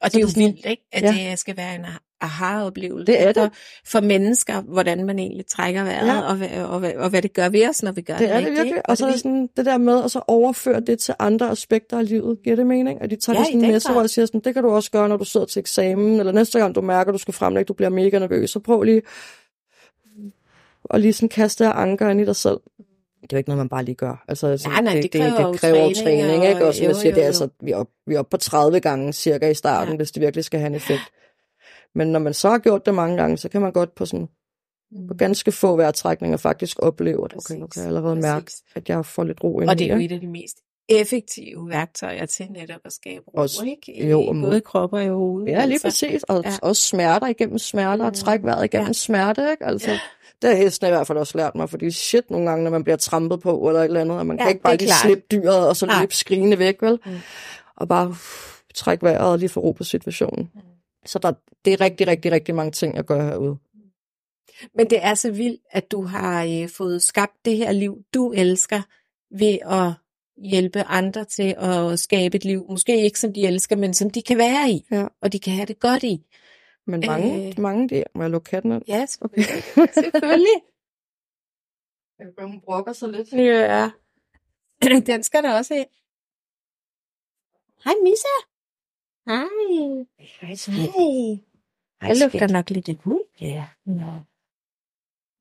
og det er jo vildt, ikke? At ja. det skal være en aha-oplevelse det er det. For, for mennesker, hvordan man egentlig trækker vejret, ja. og, og, og, og hvad det gør ved os, når vi gør det. Det er det virkelig. Og så er det sådan det der med at så overføre det til andre aspekter af livet. Giver det mening? At de tager ja, det sådan med sig, og siger sådan, det kan du også gøre, når du sidder til eksamen, eller næste gang du mærker, at du skal fremlægge, du bliver mega nervøs, så prøv lige at lige sådan kaste af anker ind i dig selv det er jo ikke noget, man bare lige gør. Altså, altså nej, nej, det, det, kræver, det, det kræver træning, træning og, ikke? Og som jo, jeg siger, jo, jo. det er, altså, vi, er op, vi er oppe på 30 gange cirka i starten, ja. hvis det virkelig skal have en effekt. Men når man så har gjort det mange gange, så kan man godt på sådan på mm. ganske få vejrtrækninger faktisk opleve, at okay, nu kan jeg allerede mærke, at jeg får lidt ro ind Og det er jo et af de mest effektive værktøjer til netop at skabe ro, Også- ikke? I jo, og både krop og i hovedet. Ja, lige altså. præcis. Og ja. også smerter igennem smerter, og Mm. træk vejret igennem Ja. smerte, ikke? Altså, Ja. det har hesten i hvert fald også lært mig, fordi shit nogle gange, når man bliver trampet på eller et eller andet, og man Ja, kan ikke bare lige klart. slippe dyret, og så løbe skrigende væk, vel? Mm. Og bare uff, trække vejret og lige få ro på situationen. Mm. Så der, det er rigtig, rigtig, rigtig mange ting, jeg gør herude. Men det er så vildt, at du har øh, fået skabt det her liv, du elsker, ved at hjælpe andre til at skabe et liv. Måske ikke som de elsker, men som de kan være i, Ja. og de kan have det godt i. Men mange, Øh. mange der, må jeg lukke katten ind? Ja, selvfølgelig. selvfølgelig. Hun brokker sig lidt. Ja. Den skal der også ind. Hej, Misa. Hej. Hej. Jeg lugter nok lidt af. Ja.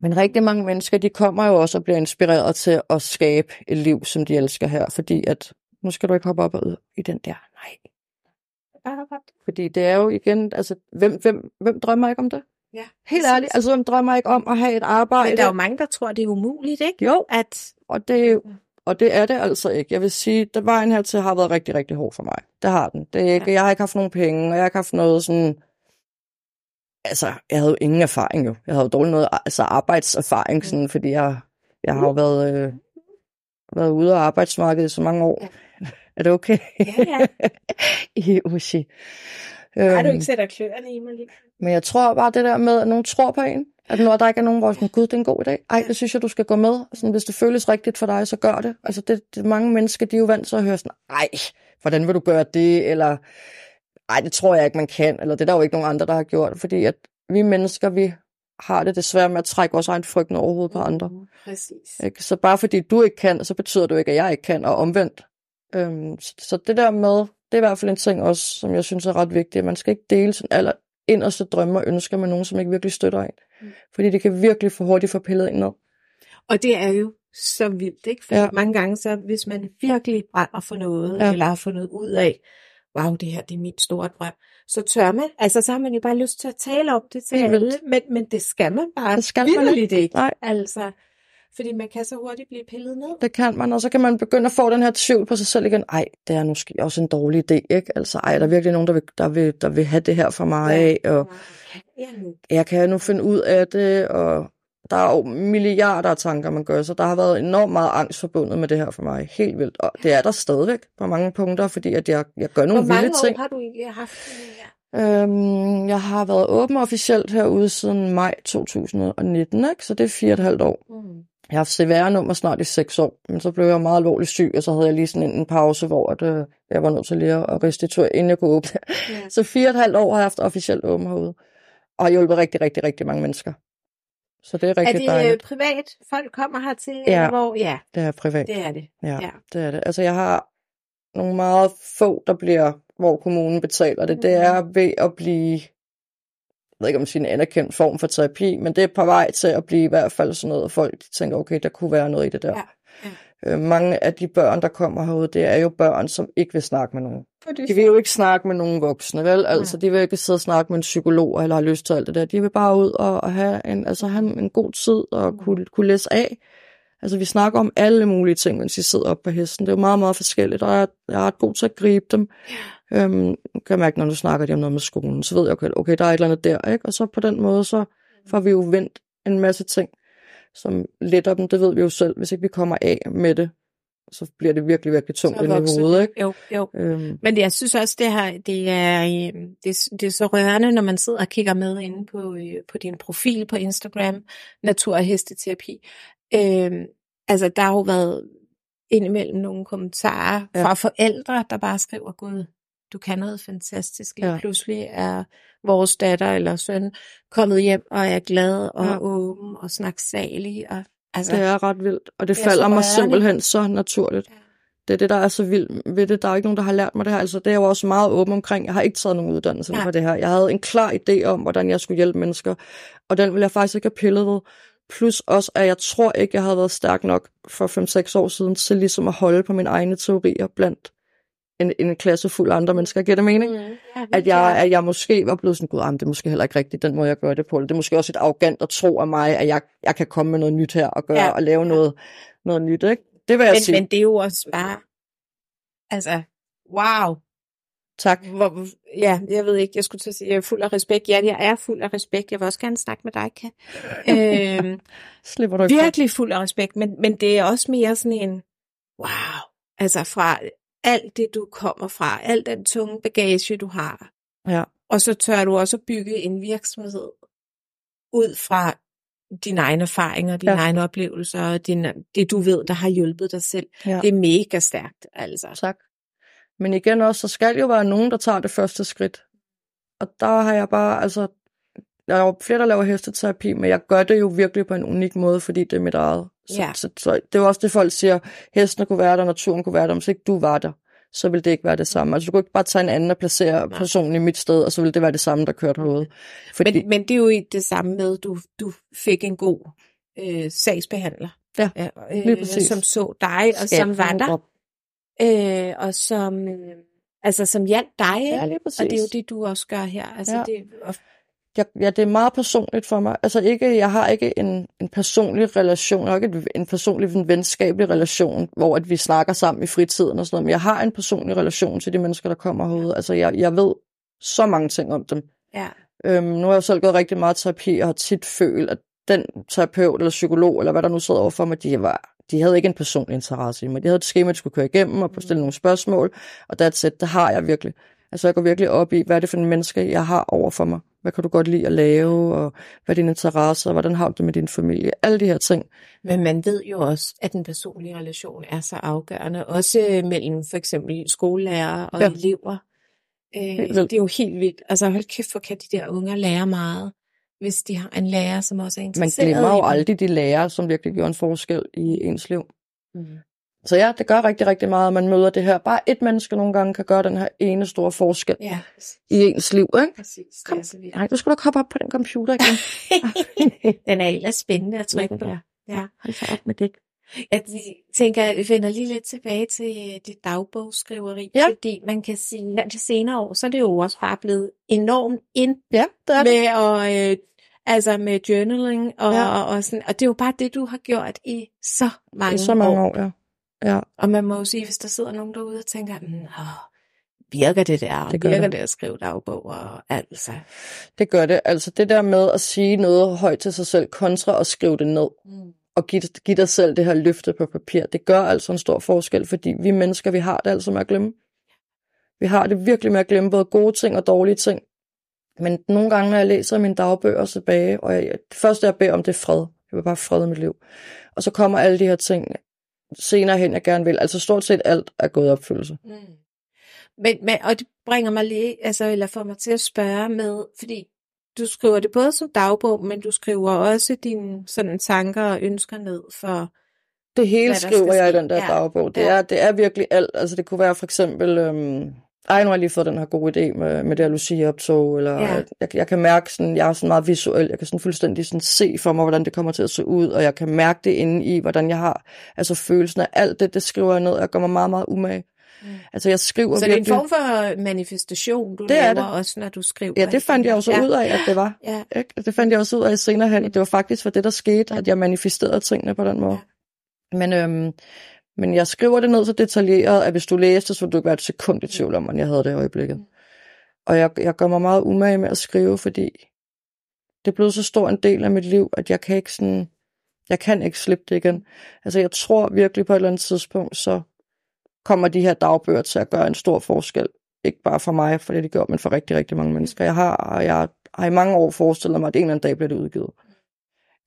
Men rigtig mange mennesker, de kommer jo også og bliver inspireret til at skabe et liv, som de elsker her, fordi at, nu skal du ikke hoppe op og ud i den der, nej. Fordi det er jo igen, altså, hvem, hvem, hvem drømmer ikke om det? Ja, Helt ærligt, altså hvem drømmer ikke om at have et arbejde? Men der er jo mange, der tror, det er umuligt, ikke? Jo, At, og det, og det er det altså ikke. Jeg vil sige, at vejen hertil har været rigtig, rigtig hård for mig. Det har den. Det er ikke, Jeg har ikke haft nogen penge, og jeg har ikke haft noget sådan... Altså, jeg havde jo ingen erfaring jo. Jeg havde jo dårligt noget altså arbejdserfaring, sådan, fordi jeg, jeg har jo været, øh, været ude af arbejdsmarkedet i så mange år. Ja. Er det okay? ja, ja. [LAUGHS] I Ushi. Har du Øhm, ikke sætter kløerne i mig lige? men jeg tror bare det der med, at nogen tror på en. At når der ikke er nogen, hvor sådan, gud, det er en god idé. Ej, det synes jeg, du skal gå med. Sådan, hvis det føles rigtigt for dig, så gør det. Altså, det, det mange mennesker, de er jo vant til at høre sådan, ej, hvordan vil du gøre det? Eller, ej, det tror jeg ikke, man kan. Eller det er der jo ikke nogen andre, der har gjort. Fordi at vi mennesker, vi har det desværre med at trække vores egen frygt over hovedet på andre. Mm, Præcis. Ikke? Så bare fordi du ikke kan, så betyder det jo ikke, at jeg ikke kan, og omvendt. Øhm, så, så det der med, det er i hvert fald en ting også, som jeg synes er ret vigtigt. Man skal ikke dele sin aller inderste drømme og ønsker med nogen, som ikke virkelig støtter en. Mm. Fordi det kan virkelig for hurtigt få pillet en ned. Og det er jo så vildt, ikke? For ja. Mange gange, så hvis man virkelig brænder for noget. Ja. eller har fundet ud af, wow, det her det er min store drøm, så tør man. Altså, så har man jo bare lyst til at tale om det til Helt alle, men, men det skal man bare Det skal man vitterligt ikke. Nej. Altså, fordi man kan så hurtigt blive pillet ned. Det kan man, og så kan man begynde at få den her tvivl på sig selv igen. Ej, det er måske også en dårlig idé, ikke? Altså, ej, der er virkelig nogen, der vil, der vil, der vil have det her for mig, ja. og Ja, jeg kan nu finde ud af det, og der er jo milliarder af tanker, man gør, så der har været enormt meget angst forbundet med det her for mig. Helt vildt. Og det er der stadigvæk på mange punkter, fordi at jeg, jeg gør Hvor nogle mange vilde år ting. har du ikke haft? Øhm, jeg har været åben officielt herude siden maj 2019, ikke? så det er fire og et halvt år. Mm. Jeg har haft CVR-nummer snart i seks år, men så blev jeg meget alvorligt syg, og så havde jeg lige sådan en pause, hvor at, øh, jeg var nødt til lige at restituere, inden jeg kunne åbne. Ja. [LAUGHS] Så fire og et halvt år har jeg haft officielt åben herude, og har hjulpet rigtig, rigtig, rigtig mange mennesker. Så det er Er rigtig det øh, dejligt. privat, folk kommer hertil? Ja. Eller hvor? Ja, Det er privat. det er det. Ja, ja. ja, det er det. Altså, jeg har nogle meget få, der bliver, hvor kommunen betaler det. Det er ved at blive, jeg ved ikke om det er en anerkendt form for terapi, men det er på vej til at blive i hvert fald sådan noget, at folk tænker, okay, der kunne være noget i det der. Ja, Øh, mange af de børn, der kommer herude, det er jo børn, som ikke vil snakke med nogen. De vil jo ikke snakke med nogen voksne, vel? Altså, de vil ikke sidde og snakke med en psykolog, eller har lyst til alt det der. De vil bare ud og, og have, en, altså, have en god tid og kunne, kunne læse af. Altså, vi snakker om alle mulige ting, mens de sidder oppe på hesten. Det er jo meget, meget forskelligt, og jeg, jeg er ret god til at gribe dem. Øhm, nu kan jeg mærke, når du snakker de om noget med skolen, så ved jeg, okay, okay, der er et eller andet der, ikke? Og så på den måde, så får vi jo vendt en masse ting, som letter dem. Det ved vi jo selv. Hvis ikke vi kommer af med det, så bliver det virkelig, virkelig tungt ind i hovedet, ikke? Jo, jo. Øhm, Men jeg synes også, det her, det er, øh, det, det er så rørende, når man sidder og kigger med inde på, øh, på din profil på Instagram, Natur- og Hesteterapi. Øhm, altså, der har jo været indimellem nogle kommentarer Ja. fra forældre, der bare skriver, Gud, du kan noget fantastisk. Lige Ja. pludselig er vores datter eller søn kommet hjem og er glad og Ja. åben og snaksalig. Og, altså, Det er ret vildt, og det, Det er falder mig simpelthen så naturligt. Ja. Det er det, der er så vildt ved det. Der er ikke nogen, der har lært mig det her. Altså, det er jeg jo også meget åben omkring. Jeg har ikke taget nogen uddannelse Nej. for det her. Jeg havde en klar idé om, hvordan jeg skulle hjælpe mennesker, og den ville jeg faktisk ikke have pillet ved. Plus også, at jeg tror ikke, jeg havde været stærk nok for 5-6 år siden til ligesom at holde på mine egne teorier blandt en, en klasse fuld af andre mennesker. Giver det mening? Mm, ja, at jeg, at jeg måske var blevet sådan, gud, ah, det er måske heller ikke rigtigt, den måde jeg gør det på. Eller Det er måske også et arrogant at tro af mig, at jeg, jeg kan komme med noget nyt her og gøre Ja. og lave noget, noget nyt, ikke? Det vil jeg men, sige. men det er jo også bare Altså, wow. Tak. Hvor, ja, jeg ved ikke, jeg skulle til at sige, jeg er fuld af respekt. Ja, jeg er fuld af respekt. Jeg vil også gerne snakke med dig, Kat. [LAUGHS] øhm, Slipper du ikke virkelig fuld af respekt, men, men det er også mere sådan en, wow, altså fra alt det, du kommer fra, al den tunge bagage, du har, Ja. og så tør du også bygge en virksomhed ud fra dine egne erfaringer, dine Ja. egne oplevelser, og din, det du ved, der har hjulpet dig selv. Ja. Det er mega stærkt, altså. Tak. Men igen også, så skal jo være nogen, der tager det første skridt. Og der har jeg bare, altså, der er jo flere, der laver hesteterapi, men jeg gør det jo virkelig på en unik måde, fordi det er mit eget. Så, Ja. så, så det er jo også det, folk siger, hestene kunne være der, naturen kunne være der, men hvis ikke du var der, så ville det ikke være det samme. Altså, du kunne ikke bare tage en anden og placere Nej. personen i mit sted, og så ville det være det samme, der kørte hovedet. Fordi, Men, men det er jo det samme med, du, du fik en god øh, sagsbehandler, Ja, øh, lige præcis. som så dig, og som var der, øh, og som, øh, altså, som hjalp dig. ikke? Ja, og det er jo det, du også gør her. Altså, Ja. ja. det, og, jeg, ja, det er meget personligt for mig. Altså ikke, jeg har ikke en, en personlig relation, jeg har ikke en personlig en venskabelig relation, hvor at vi snakker sammen i fritiden og sådan noget, men jeg har en personlig relation til de mennesker, der kommer herude. Altså jeg, jeg ved så mange ting om dem. ja. Øhm, nu har jeg selv gået rigtig meget terapi, og har tit følt, at den terapeut eller psykolog, eller hvad der nu sidder overfor mig, de, var, de havde ikke en personlig interesse i mig. De havde et schema, de skulle køre igennem og stille nogle spørgsmål, og that's it, det har jeg virkelig. Altså jeg går virkelig op i, hvad er det for en menneske, jeg har over for mig? Hvad kan du godt lide at lave, og hvad er dine interesser, hvordan har du det med din familie? Alle de her ting. Men man ved jo også, at den personlige relation er så afgørende, også mellem for eksempel skolelærer og Ja. elever. Øh, det er jo helt vildt. Altså hold kæft, hvor kan de der unger lære meget, hvis de har en lærer, som også er Man interesseret glemmer i jo aldrig de lærere, som virkelig gjorde en forskel i ens liv. Mm. Så ja, det gør rigtig, rigtig meget, at man møder det her. Bare et menneske nogle gange kan gøre den her ene store forskel Ja, i ens liv, ikke? præcis. Det Kom. er så vildt. Nej, du skal da hoppe op på den computer igen. [LAUGHS] Den er ellers spændende at trykke på. Ja. Ja. Hold så op med det. Jeg tænker, at vi vender lige lidt tilbage til dit dagbogsskriveri, Ja. fordi man kan sige, at de senere år, så er det jo også bare blevet enormt ind Ja, det er det. med at, øh, altså med journaling, og, Ja. og, og, sådan, og det er jo bare det, du har gjort i så mange, I så mange år, ja. Ja, Og man må jo sige, hvis der sidder nogen derude og tænker, mm, åh, virker det der, Det virker det. det. at skrive dagbog, og altså. det gør det. Altså det der med at sige noget højt til sig selv, kontra at skrive det ned, Mm. og give, give dig selv det her løfte på papir, det gør altså en stor forskel, fordi vi mennesker, vi har det altså med at glemme. Vi har det virkelig med at glemme både gode ting og dårlige ting. Men nogle gange, når jeg læser mine dagbøger tilbage, og jeg, det første, jeg beder om, det er fred. Jeg vil bare fred i mit liv. Og så kommer alle de her ting senere hen, jeg gerne vil. Altså stort set alt er gået opfyldelse. Mm. Men, men, og det bringer mig lige, altså, eller får mig til at spørge med, fordi du skriver det både som dagbog, men du skriver også dine sådan tanker og ønsker ned for, Det hele skriver jeg i den der Ja. dagbog. Det, Ja. er, det er virkelig alt. Altså det kunne være for eksempel... Øhm, ej, nu har jeg lige fået den her gode idé med, med det her Lucia-optog, eller Ja. jeg, jeg kan mærke sådan, jeg er sådan meget visuel, jeg kan sådan fuldstændig sådan se for mig, hvordan det kommer til at se ud, og jeg kan mærke det inde i, hvordan jeg har, altså følelsen af alt det, det skriver jeg ned, og jeg gør mig meget, meget umage. Mm. Altså jeg skriver så det er en virkelig... form for manifestation, du Det er laver det. også, når du skriver. Ja, det fandt jeg jo så ja. ud af, at det var. Ja, Ikke? Det fandt jeg også ud af senere hen, at det var faktisk for det, der skete, at jeg manifesterede tingene på den måde. Men, øhm, men jeg skriver det ned så detaljeret, at hvis du læste, så ville du ikke være et sekund i tvivl om, hvordan jeg havde det i øjeblikket. Og jeg, jeg gør mig meget umage med at skrive, fordi det er blevet så stor en del af mit liv, at jeg kan ikke sådan, jeg kan ikke slippe det igen. Altså jeg tror virkelig på et eller andet tidspunkt, så kommer de her dagbøger til at gøre en stor forskel. Ikke bare for mig, for det de gør, men for rigtig, rigtig mange mennesker. Jeg har, og jeg har i mange år forestillet mig, at en eller anden dag bliver det udgivet.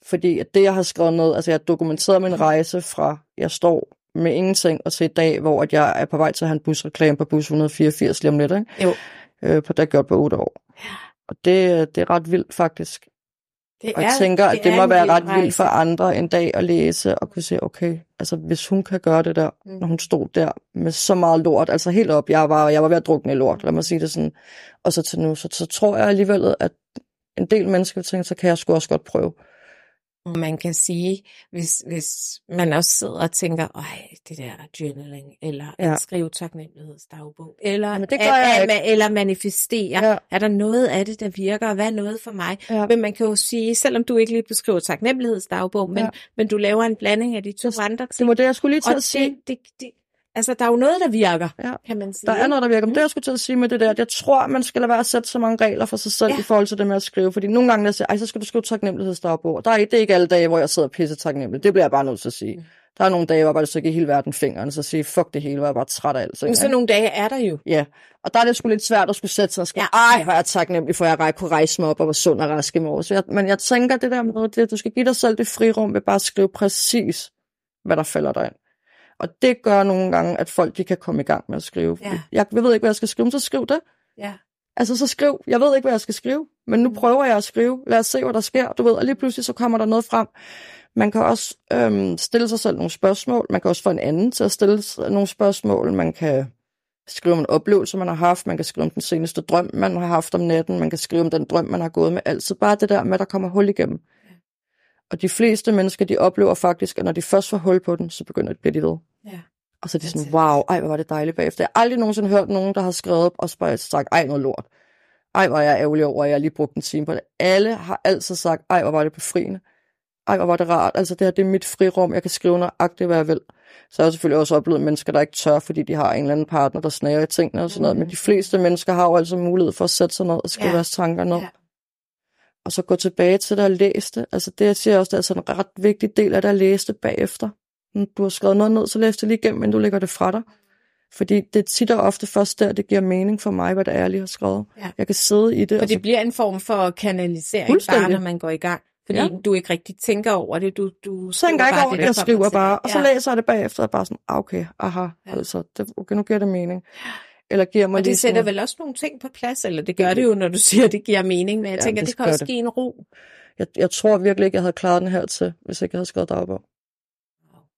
Fordi at det, jeg har skrevet ned, altså jeg har dokumenteret min rejse fra, jeg står med ingenting, og til i dag, hvor at jeg er på vej til at have en busreklame på bus 184 lige om lidt, ikke? Jo. Øh, på det gjort på otte år. Og det, det er ret vildt faktisk. det Og jeg tænker, at det er må være ret vildt rejse. for andre en dag at læse og kunne se, okay, altså hvis hun kan gøre det der, Mm. når hun stod der med så meget lort, altså helt op, jeg var, jeg var ved at drukne i lort, lad mig sige det sådan, og så til nu, så, så tror jeg alligevel, at en del mennesker tænker, så kan jeg sgu også godt prøve. Og man kan sige, hvis, hvis man også sidder og tænker, ej, det der journaling, eller Ja. at skrive taknemmelighedsdagbog, eller, Jamen, det gør at, jeg at, ikke. ma- eller manifestere, Ja. er der noget af det, der virker, og hvad er noget for mig? Ja. Men man kan jo sige, selvom du ikke lige beskriver taknemmelighedsdagbog, men, Ja. men du laver en blanding af de to Det- andre Det ting, var det, jeg skulle lige til og at sige. det, det, det, Altså, der er jo noget, der virker, Ja. kan man sige. Der er noget, der virker. Men det, jeg skulle til at sige med det der, at jeg tror, man skal lade være at sætte så mange regler for sig selv Ja. i forhold til det med at skrive. Fordi nogle gange, der siger, ej, så skal du skrive taknemmelighedsdagbog. Der er, det er ikke alle dage, hvor jeg sidder og pisse taknemmelig. Det bliver jeg bare nødt til at sige. Mm. Der er nogle dage, hvor jeg bare så give hele verden fingeren, så sige, fuck det hele, hvor jeg er bare træt af alt. Men sådan nogle dage er der jo. Ja, og der er det sgu lidt svært at skulle sætte sig og skrive, Ja. ej, hvor er jeg taknemmelig for, at jeg kunne rejse mig op og var sund og rask i morges. Så jeg, men jeg tænker det der med, at du skal give dig selv det frirum ved bare at skrive præcis, hvad der falder dig ind. Og det gør nogle gange, at folk de kan komme i gang med at skrive. Ja. Jeg, jeg ved ikke, hvad jeg skal skrive, så skriv det. Ja. Altså, så skriv. Jeg ved ikke, hvad jeg skal skrive, men nu prøver jeg at skrive. Lad os se, hvad der sker. Du ved, og lige pludselig så kommer der noget frem. Man kan også øhm, stille sig selv nogle spørgsmål. Man kan også få en anden til at stille nogle spørgsmål. Man kan skrive om en oplevelse, man har haft. Man kan skrive om den seneste drøm, man har haft om natten. Man kan skrive om den drøm, man har gået med. Altid bare det der med, at der kommer hul igennem. Og de fleste mennesker, de oplever faktisk, at når de først får hul på den, så begynder de at blive ved. Ja. Og så er de sådan, wow, ej, hvor var det dejligt bagefter. Jeg har aldrig nogensinde hørt nogen, der har skrevet op og bare sagt, ej, noget lort. Ej, hvor er jeg ærgerlig over, at jeg lige brugte en time på det. Alle har altid sagt, ej, hvor var det befriende. Ej, hvor var det rart. Altså, det her, det er mit frirum. Jeg kan skrive nøjagtigt, hvad jeg vil. Så har jeg selvfølgelig også oplevet mennesker, der ikke tør, fordi de har en eller anden partner, der snager i tingene og sådan noget. Men de fleste mennesker har jo altså mulighed for at sætte sig ned og skrive ja. deres tanker ned. Ja. Og så gå tilbage til det og læse det. Altså, det jeg siger også, det er altså en ret vigtig del af det at læse det bagefter. Når du har skrevet noget ned, så læs det lige igennem, men du lægger det fra dig. Fordi det er tit og ofte først der, det giver mening for mig, hvad det er, jeg lige har skrevet. Ja. Jeg kan sidde i det. For og så- det bliver en form for kanalisering, bare når man går i gang. Fordi Ja. du ikke rigtig tænker over det. Du, du Så tænker ikke over det, jeg skriver bare, og så Ja. læser jeg det bagefter, og bare sådan, ah, okay, aha, ja. altså, det, okay, nu giver det mening. Eller giver mig Og det sætter sådan, vel også nogle ting på plads, eller det gør det jo, når du [LAUGHS] siger, at det giver mening, men jeg Ja, tænker, det det kan også det. give en ro. jeg, jeg tror virkelig ikke, jeg havde klaret den her til, hvis ikke jeg havde skrevet dagbog.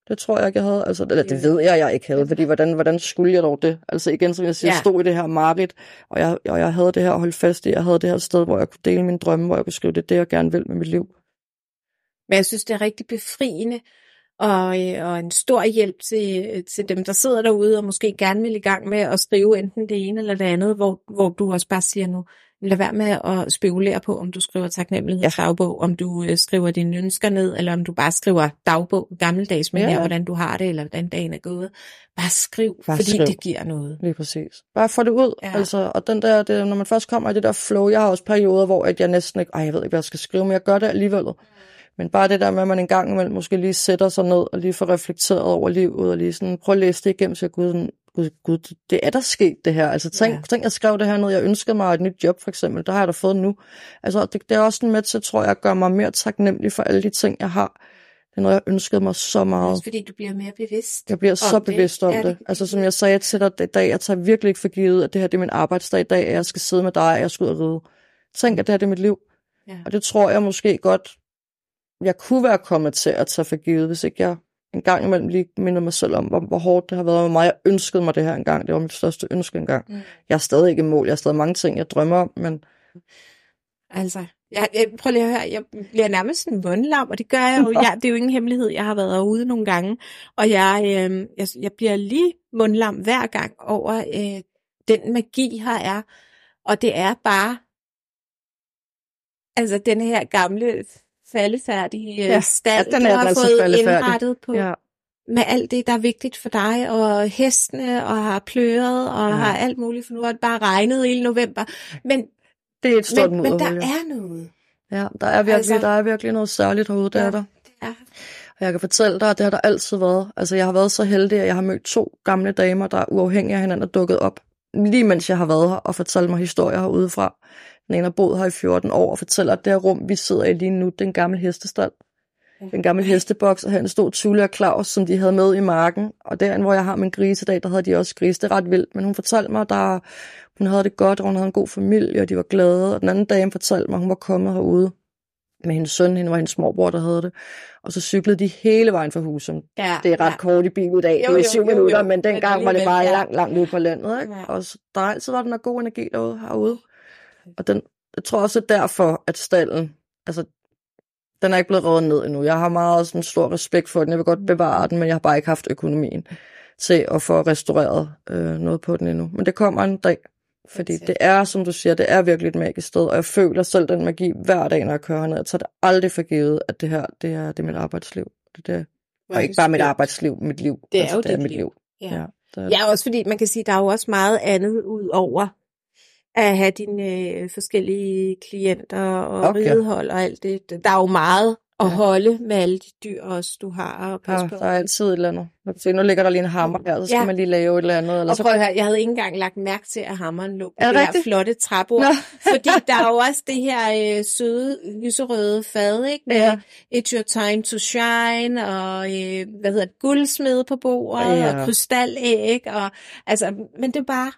Det tror jeg ikke, jeg havde. Altså, eller det ved jeg, jeg ikke havde, fordi hvordan, hvordan skulle jeg dog det? Altså igen, som jeg siger, jeg stod i det her mareridt, og jeg, og jeg havde det her at holde fast i. Jeg havde det her sted, hvor jeg kunne dele mine drømme, hvor jeg kunne skrive det, det jeg gerne vil med mit liv. Men jeg synes, det er rigtig befriende og, øh, og en stor hjælp til, til dem, der sidder derude og måske gerne vil i gang med at skrive enten det ene eller det andet, hvor, hvor du også bare siger nu, lad være med at spekulere på, om du skriver taknemmelighedsdagbog, om du øh, skriver dine ønsker ned, eller om du bare skriver dagbog gammeldags med Ja, her, ja. hvordan du har det, eller hvordan dagen er gået. Bare skriv, Bare fordi skriv. det giver noget. Lige præcis. Bare få det ud. Ja. Ja. Altså, og den der, det, når man først kommer i det der flow, jeg har også perioder, hvor at jeg næsten ikke, ej, jeg ved ikke, hvad jeg skal skrive, men jeg gør det alligevel. Men bare det der med, at man en gang imellem måske lige sætter sig ned og lige får reflekteret over livet, og lige sådan, prøv at læse det igennem, så gud, sådan, gud, gud, det er der sket det her. Altså tænk, Ja. tænk, jeg skrev det her ned, jeg ønskede mig et nyt job for eksempel, der har jeg da fået nu. Altså det, det er også sådan med til, tror jeg, at gøre mig mere taknemmelig for alle de ting, jeg har. Det er noget, jeg ønskede mig så meget. Også fordi du bliver mere bevidst. Jeg bliver så det. bevidst om Ja, det- det. Altså som jeg sagde til dig i dag, jeg tager virkelig ikke for givet, at det her det er min arbejdsdag i dag, at jeg skal sidde med dig, og jeg skal ud og ride. Tænk, at det her det er mit liv. Ja. Og det tror jeg måske godt, jeg kunne være kommet til at tage for givet, hvis ikke jeg en gang imellem lige minder mig selv om, hvor, hvor hårdt det har været med mig. Jeg ønskede mig det her engang. Det var mit største ønske engang. Mm. Jeg er stadig ikke i mål. Jeg har stadig mange ting, jeg drømmer om, men Altså, jeg, jeg, prøv lige at høre, jeg bliver nærmest en mundlam, og det gør jeg jo. [LAUGHS] Jeg, det er jo ingen hemmelighed, jeg har været herude nogle gange, og jeg, øh, jeg, jeg bliver lige mundlam hver gang over øh, den magi her er, og det er bare, altså den her gamle faldefærdige ja, Ja, stald, ja, den du er har altså fået indrettet på, ja, med alt det, der er vigtigt for dig, og hestene, og har pløret, og ja. Har alt muligt, for nu har det bare regnet hele november. Men, det er et stort men, men der er noget. Ja, der er virkelig, Altså- der er virkelig noget særligt herude, der Ja. er der. Det er. Og jeg kan fortælle dig, at det har der altid været. Altså, jeg har været så heldig, at jeg har mødt to gamle damer, der er uafhængige af hinanden er dukket op. Lige mens jeg har været her og fortalt mig historier herudefra. Den har boet her i 14 år og fortæller, at det her rum, vi sidder i lige nu, det er en gammel hestestald. En gammel hesteboks, og her stod Tulle og Claus, som de havde med i marken. Og derinde, hvor jeg har min grise i dag, der havde de også grise. Det er ret vildt, men hun fortalte mig, at der, hun havde det godt, og hun havde en god familie, og de var glade. Og den anden dame fortalte mig, at hun var kommet herude med hendes søn, hende var hendes morbror, der havde det. Og så cyklede de hele vejen fra Husum. Ja, Det er ret ja. kort i bil i dag, Jo, det er syv minutter, men dengang var det bare ja. langt, langt ude på landet. Ikke? Ja. Og så, der har altid været den der god energi derude, herude. Og den, jeg tror også, det er derfor, at stallen, altså, den er ikke blevet revet ned endnu. Jeg har meget sådan stor respekt for den. Jeg vil godt bevare den, men jeg har bare ikke haft økonomien til at få restaureret øh, noget på den endnu. Men det kommer en dag. Fordi det er, som du siger, det er virkelig et magisk sted, og jeg føler selv den magi hver dag, når jeg kører ned. Jeg tager det aldrig for givet, at det her, det er, det er mit arbejdsliv. Det er det. Er Og det ikke bare mit arbejdsliv, mit liv. Det er altså, jo det er mit liv. liv. Ja. Ja, der, Ja, også fordi man kan sige, der er jo også meget andet ud over at have dine øh, forskellige klienter og Okay. ridehold og alt det. Der er jo meget at Ja. holde med alle de dyr også, du har at passe ja, på. der er altid et eller andet. Se, nu ligger der lige en hammer her, så skal Ja. man lige lave et eller andet. Eller Og så prøv at høre, jeg havde ikke engang lagt mærke til, at hammeren lå på det det her flotte træbord. [LAUGHS] Fordi der er jo også det her øh, søde, lyserøde fad, ikke? Med Ja. It's your time to shine, og øh, hvad hedder det, guldsmed på bordet, Ja. og krystalæg, og altså, men det er bare,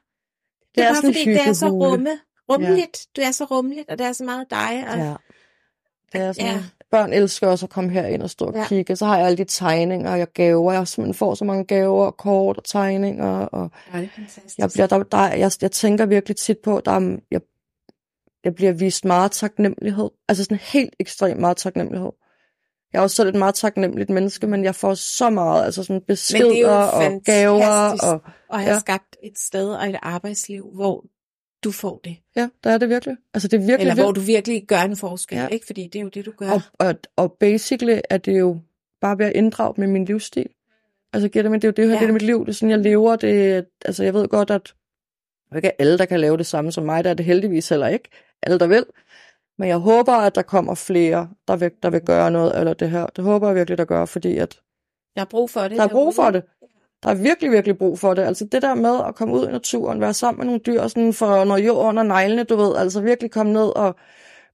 det Det er, bare fordi, det er så rumme, rummeligt, det er så rummeligt, og det er så meget dig. Og, Ja. Det er sådan, Ja. ja. Børn elsker også at komme herind og stå og Ja. ja. kigge. Så har jeg alle de tegninger, og jeg gaver. Jeg simpelthen får så mange gaver, og kort og tegninger. Og Ja, det er fantastisk. jeg, bliver, der, der, jeg, jeg tænker virkelig tit på, der er, jeg, jeg bliver vist meget taknemmelighed. Altså sådan helt ekstremt meget taknemmelighed. Jeg er også selv et meget taknemmeligt menneske, men jeg får så meget, altså sådan beskeder og gaver. Og, at have ja. skabt et sted og et arbejdsliv, hvor du får det. ja, der er det virkelig. Altså det er virkelig, Eller hvor du virkelig gør en forskel, Ja. ikke? Fordi det er jo det, du gør. Og, og, og basically er det jo bare ved at inddrage med min livsstil. Altså giver det, men det er jo det, her, Ja. det er mit liv, det er sådan, jeg lever. Det, altså jeg ved godt, at det er ikke alle, der kan lave det samme som mig, der er det heldigvis heller ikke. Alle, der vil. Men jeg håber, at der kommer flere, der vil, der vil gøre noget eller det her. Det håber jeg virkelig, der gør, fordi at Der er brug for det. der er brug for det. Der er virkelig, virkelig brug for det. Altså det der med at komme ud i naturen, være sammen med nogle dyr, sådan for noget jord under neglene, du ved, altså virkelig komme ned og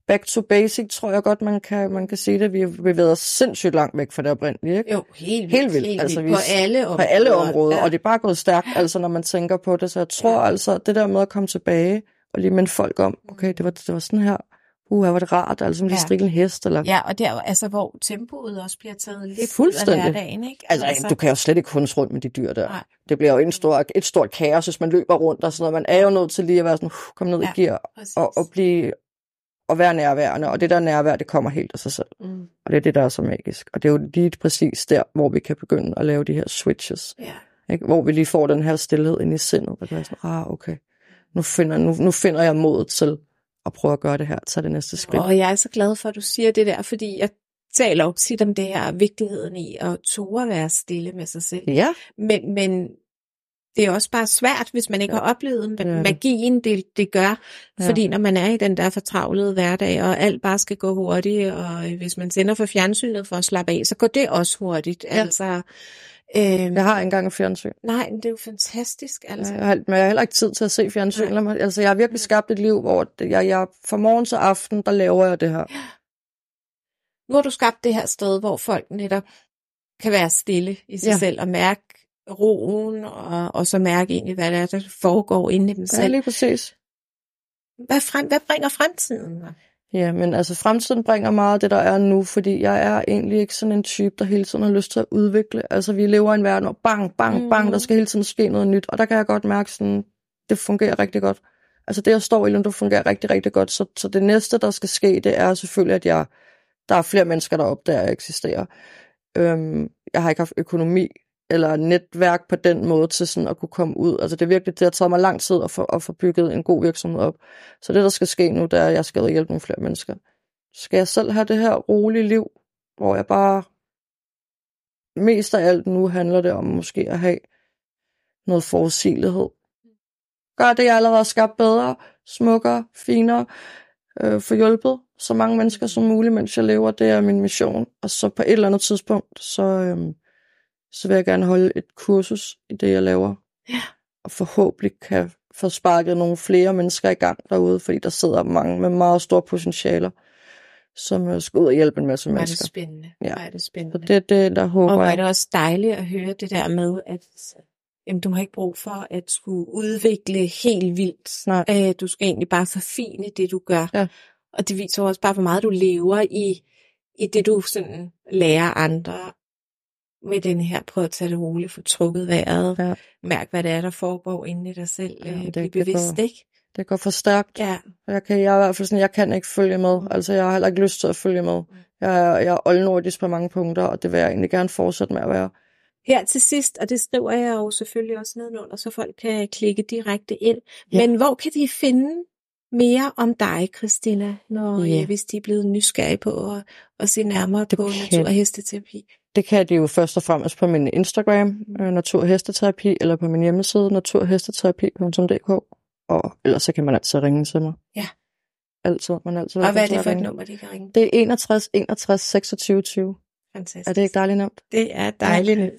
back to basic, tror jeg godt, man kan, man kan sige det. Vi har bevæget os sindssygt langt væk fra det oprindelige, ikke? Jo, helt vildt. Helt vildt. Helt Altså, vi- På alle områder. På alle områder, Ja. og det er bare gået stærkt, altså når man tænker på det. Så jeg tror Ja. altså, det der med at komme tilbage og lige minde folk om, okay, det var, det var sådan her, uh, var det rart, altså lige Ja. strikke en hest, eller... Ja, og der, altså, hvor tempoet også bliver taget lidt ud af Fuldstændig. hverdagen, ikke? Altså, du kan jo slet ikke kun rundt med de dyr der. Nej. Det bliver jo en stor, et stort kaos, hvis man løber rundt og sådan noget. Man er jo nødt til lige at være sådan, uh, kom ned Ja, i gear præcis. og, og blive og være nærværende. Og det der nærvær, det kommer helt af sig selv. Mm. Og det er det, der er så magisk. Og det er jo lige præcis der, hvor vi kan begynde at lave de her switches. Ja. Ikke? Hvor vi lige får den her stillhed ind i sindet. Der kan være sådan, ah, okay. Nu finder, nu, nu finder jeg modet til at prøve at gøre det her. Tage det næste skridt. Og jeg er så glad for, at du siger det der, fordi jeg taler jo tit om det her, vigtigheden i at ture være stille med sig selv. Ja, Men, men det er også bare svært, hvis man ikke Ja. har oplevet er det. magien, det, det gør. Ja. Fordi når man er i den der fortravlede hverdag, og alt bare skal gå hurtigt, og hvis man sender for fjernsynet for at slappe af, så går det også hurtigt. Ja. Altså, øh, jeg har ikke engang en fjernsyn. nej, men det er jo fantastisk. Altså. Jeg har, men jeg har heller ikke tid til at se fjernsyn. Nej. Altså, jeg har virkelig skabt et liv, hvor jeg, jeg fra morgen til aften, der laver jeg det her. Nu har du skabt det her sted, hvor folk netop kan være stille i sig ja. Ja. selv og mærke roen, og, og så mærke egentlig, hvad der, er, der foregår inde i dem Ja, selv. lige præcis. Hvad, frem, hvad bringer fremtiden? Ja, men altså fremtiden bringer meget af det, der er nu, fordi jeg er egentlig ikke sådan en type, der hele tiden har lyst til at udvikle. Altså vi lever i en verden, hvor bang, bang, bang, Mhm. der skal hele tiden ske noget nyt, og der kan jeg godt mærke sådan, det fungerer rigtig godt. Altså det, jeg står i, det fungerer rigtig, rigtig godt, så, så det næste, der skal ske, det er selvfølgelig, at jeg, der er flere mennesker, der opdager, at jeg eksisterer. Øhm, jeg har ikke haft økonomi eller netværk på den måde til sådan at kunne komme ud. Altså det er virkelig, det har taget mig lang tid at få, at få bygget en god virksomhed op. Så det, der skal ske nu, det er, at jeg skal hjælpe nogle flere mennesker. Skal jeg selv have det her rolige liv, hvor jeg bare... Mest af alt nu handler det om måske at have noget forudsigelighed. Gør det, jeg allerede har skabt bedre, smukkere, finere, øh, få hjulpet så mange mennesker som muligt, mens jeg lever. Det er min mission. Og så på et eller andet tidspunkt, så, øh, så vil jeg gerne holde et kursus i det, jeg laver. Ja. Og forhåbentlig kan få sparket nogle flere mennesker i gang derude, fordi der sidder mange med meget store potentialer, som øh, skal ud og hjælpe en masse Hvor er det mennesker. spændende. Ja. Er det Så spændende. det er det, der og håber er jeg. det også dejligt at høre det der med, at jamen, du har ikke brug for at skulle udvikle helt vildt. Nej. Øh, du skal egentlig bare forfine det, du gør. Ja. Og det viser også bare, hvor meget du lever i, i det, du sådan lærer andre med den her, prøv at tage det roligt, få trukket vejret, Ja. mærk, hvad det er, der foregår inde i dig selv, Ja, øh, det- blive det bevidst, går- ikke? Det går for stærkt. Ja, Jeg, kan, jeg er i hvert fald sådan, jeg kan ikke følge med. Altså, jeg har heller ikke lyst til at følge med. Jeg er, jeg er oldnordisk på mange punkter, og det vil jeg egentlig gerne fortsætte med at være. Her til sidst, og det skriver jeg jo selvfølgelig også nedenunder, så folk kan klikke direkte ind. Ja. Men hvor kan de finde mere om dig, Christina, når, Ja. ja. hvis de er blevet nysgerrige på at, at se nærmere Det på kan- natur- og hesteterapi? Det kan de jo først og fremmest på min Instagram, øh, Naturhesteterapi, eller på min hjemmeside, naturhesteterapi.dk. Og ellers så kan man altid ringe til mig. Ja. Altid. Man altid Og hvad er det for et nummer, de kan ringe? Det er 61 61 26 20. Fantastisk. Er det ikke dejligt nemt? Det er dejligt.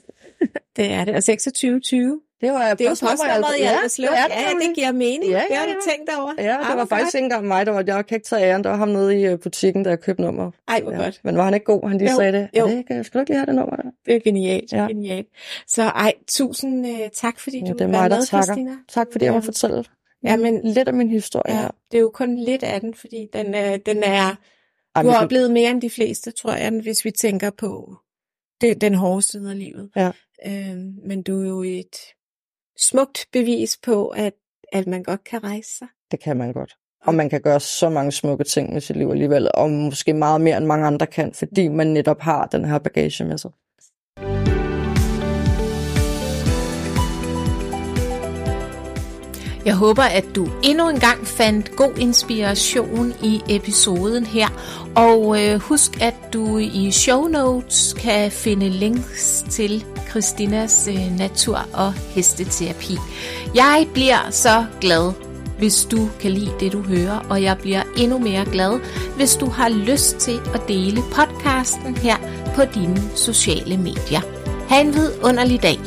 [LAUGHS] det er det. Og 2620. Det var Det er jo postnummeret i det er Ja, nemlig. det giver mening. Ja, Det har ja, du ja. tænkt over. Ja, det var faktisk ikke engang mig, der var, jeg kan ikke tage æren, der var ham nede i øh, butikken, der købte nummer. Ej, hvor Ja. godt. Men var han ikke god, han lige Jo, sagde det? jo. Er det ikke, skal du ikke lige have det nummer der? Det er genialt. Ja. genialt. Så ej, tusind uh, tak, fordi Ja, du det var mig, med, takker. Christina. Tak fordi jeg må Ja. fortælle Ja, men- lidt af min historie Ja, det er jo kun lidt af den, fordi den, øh, den er... Du har oplevet mere end de fleste, tror jeg, hvis vi tænker på det, den hårde side af livet. Ja. Øhm, men du er jo et smukt bevis på, at, at man godt kan rejse sig. Det kan man godt. Og man kan gøre så mange smukke ting med sit liv alligevel, og måske meget mere end mange andre kan, fordi man netop har den her bagage med sig. Jeg håber, at du endnu en gang fandt god inspiration i episoden her. Og øh, husk, at du i show notes kan finde links til Christinas øh, natur- og hesteterapi. Jeg bliver så glad, hvis du kan lide det, du hører, og jeg bliver endnu mere glad, hvis du har lyst til at dele podcasten her på dine sociale medier. Ha' en vidunderlig dag.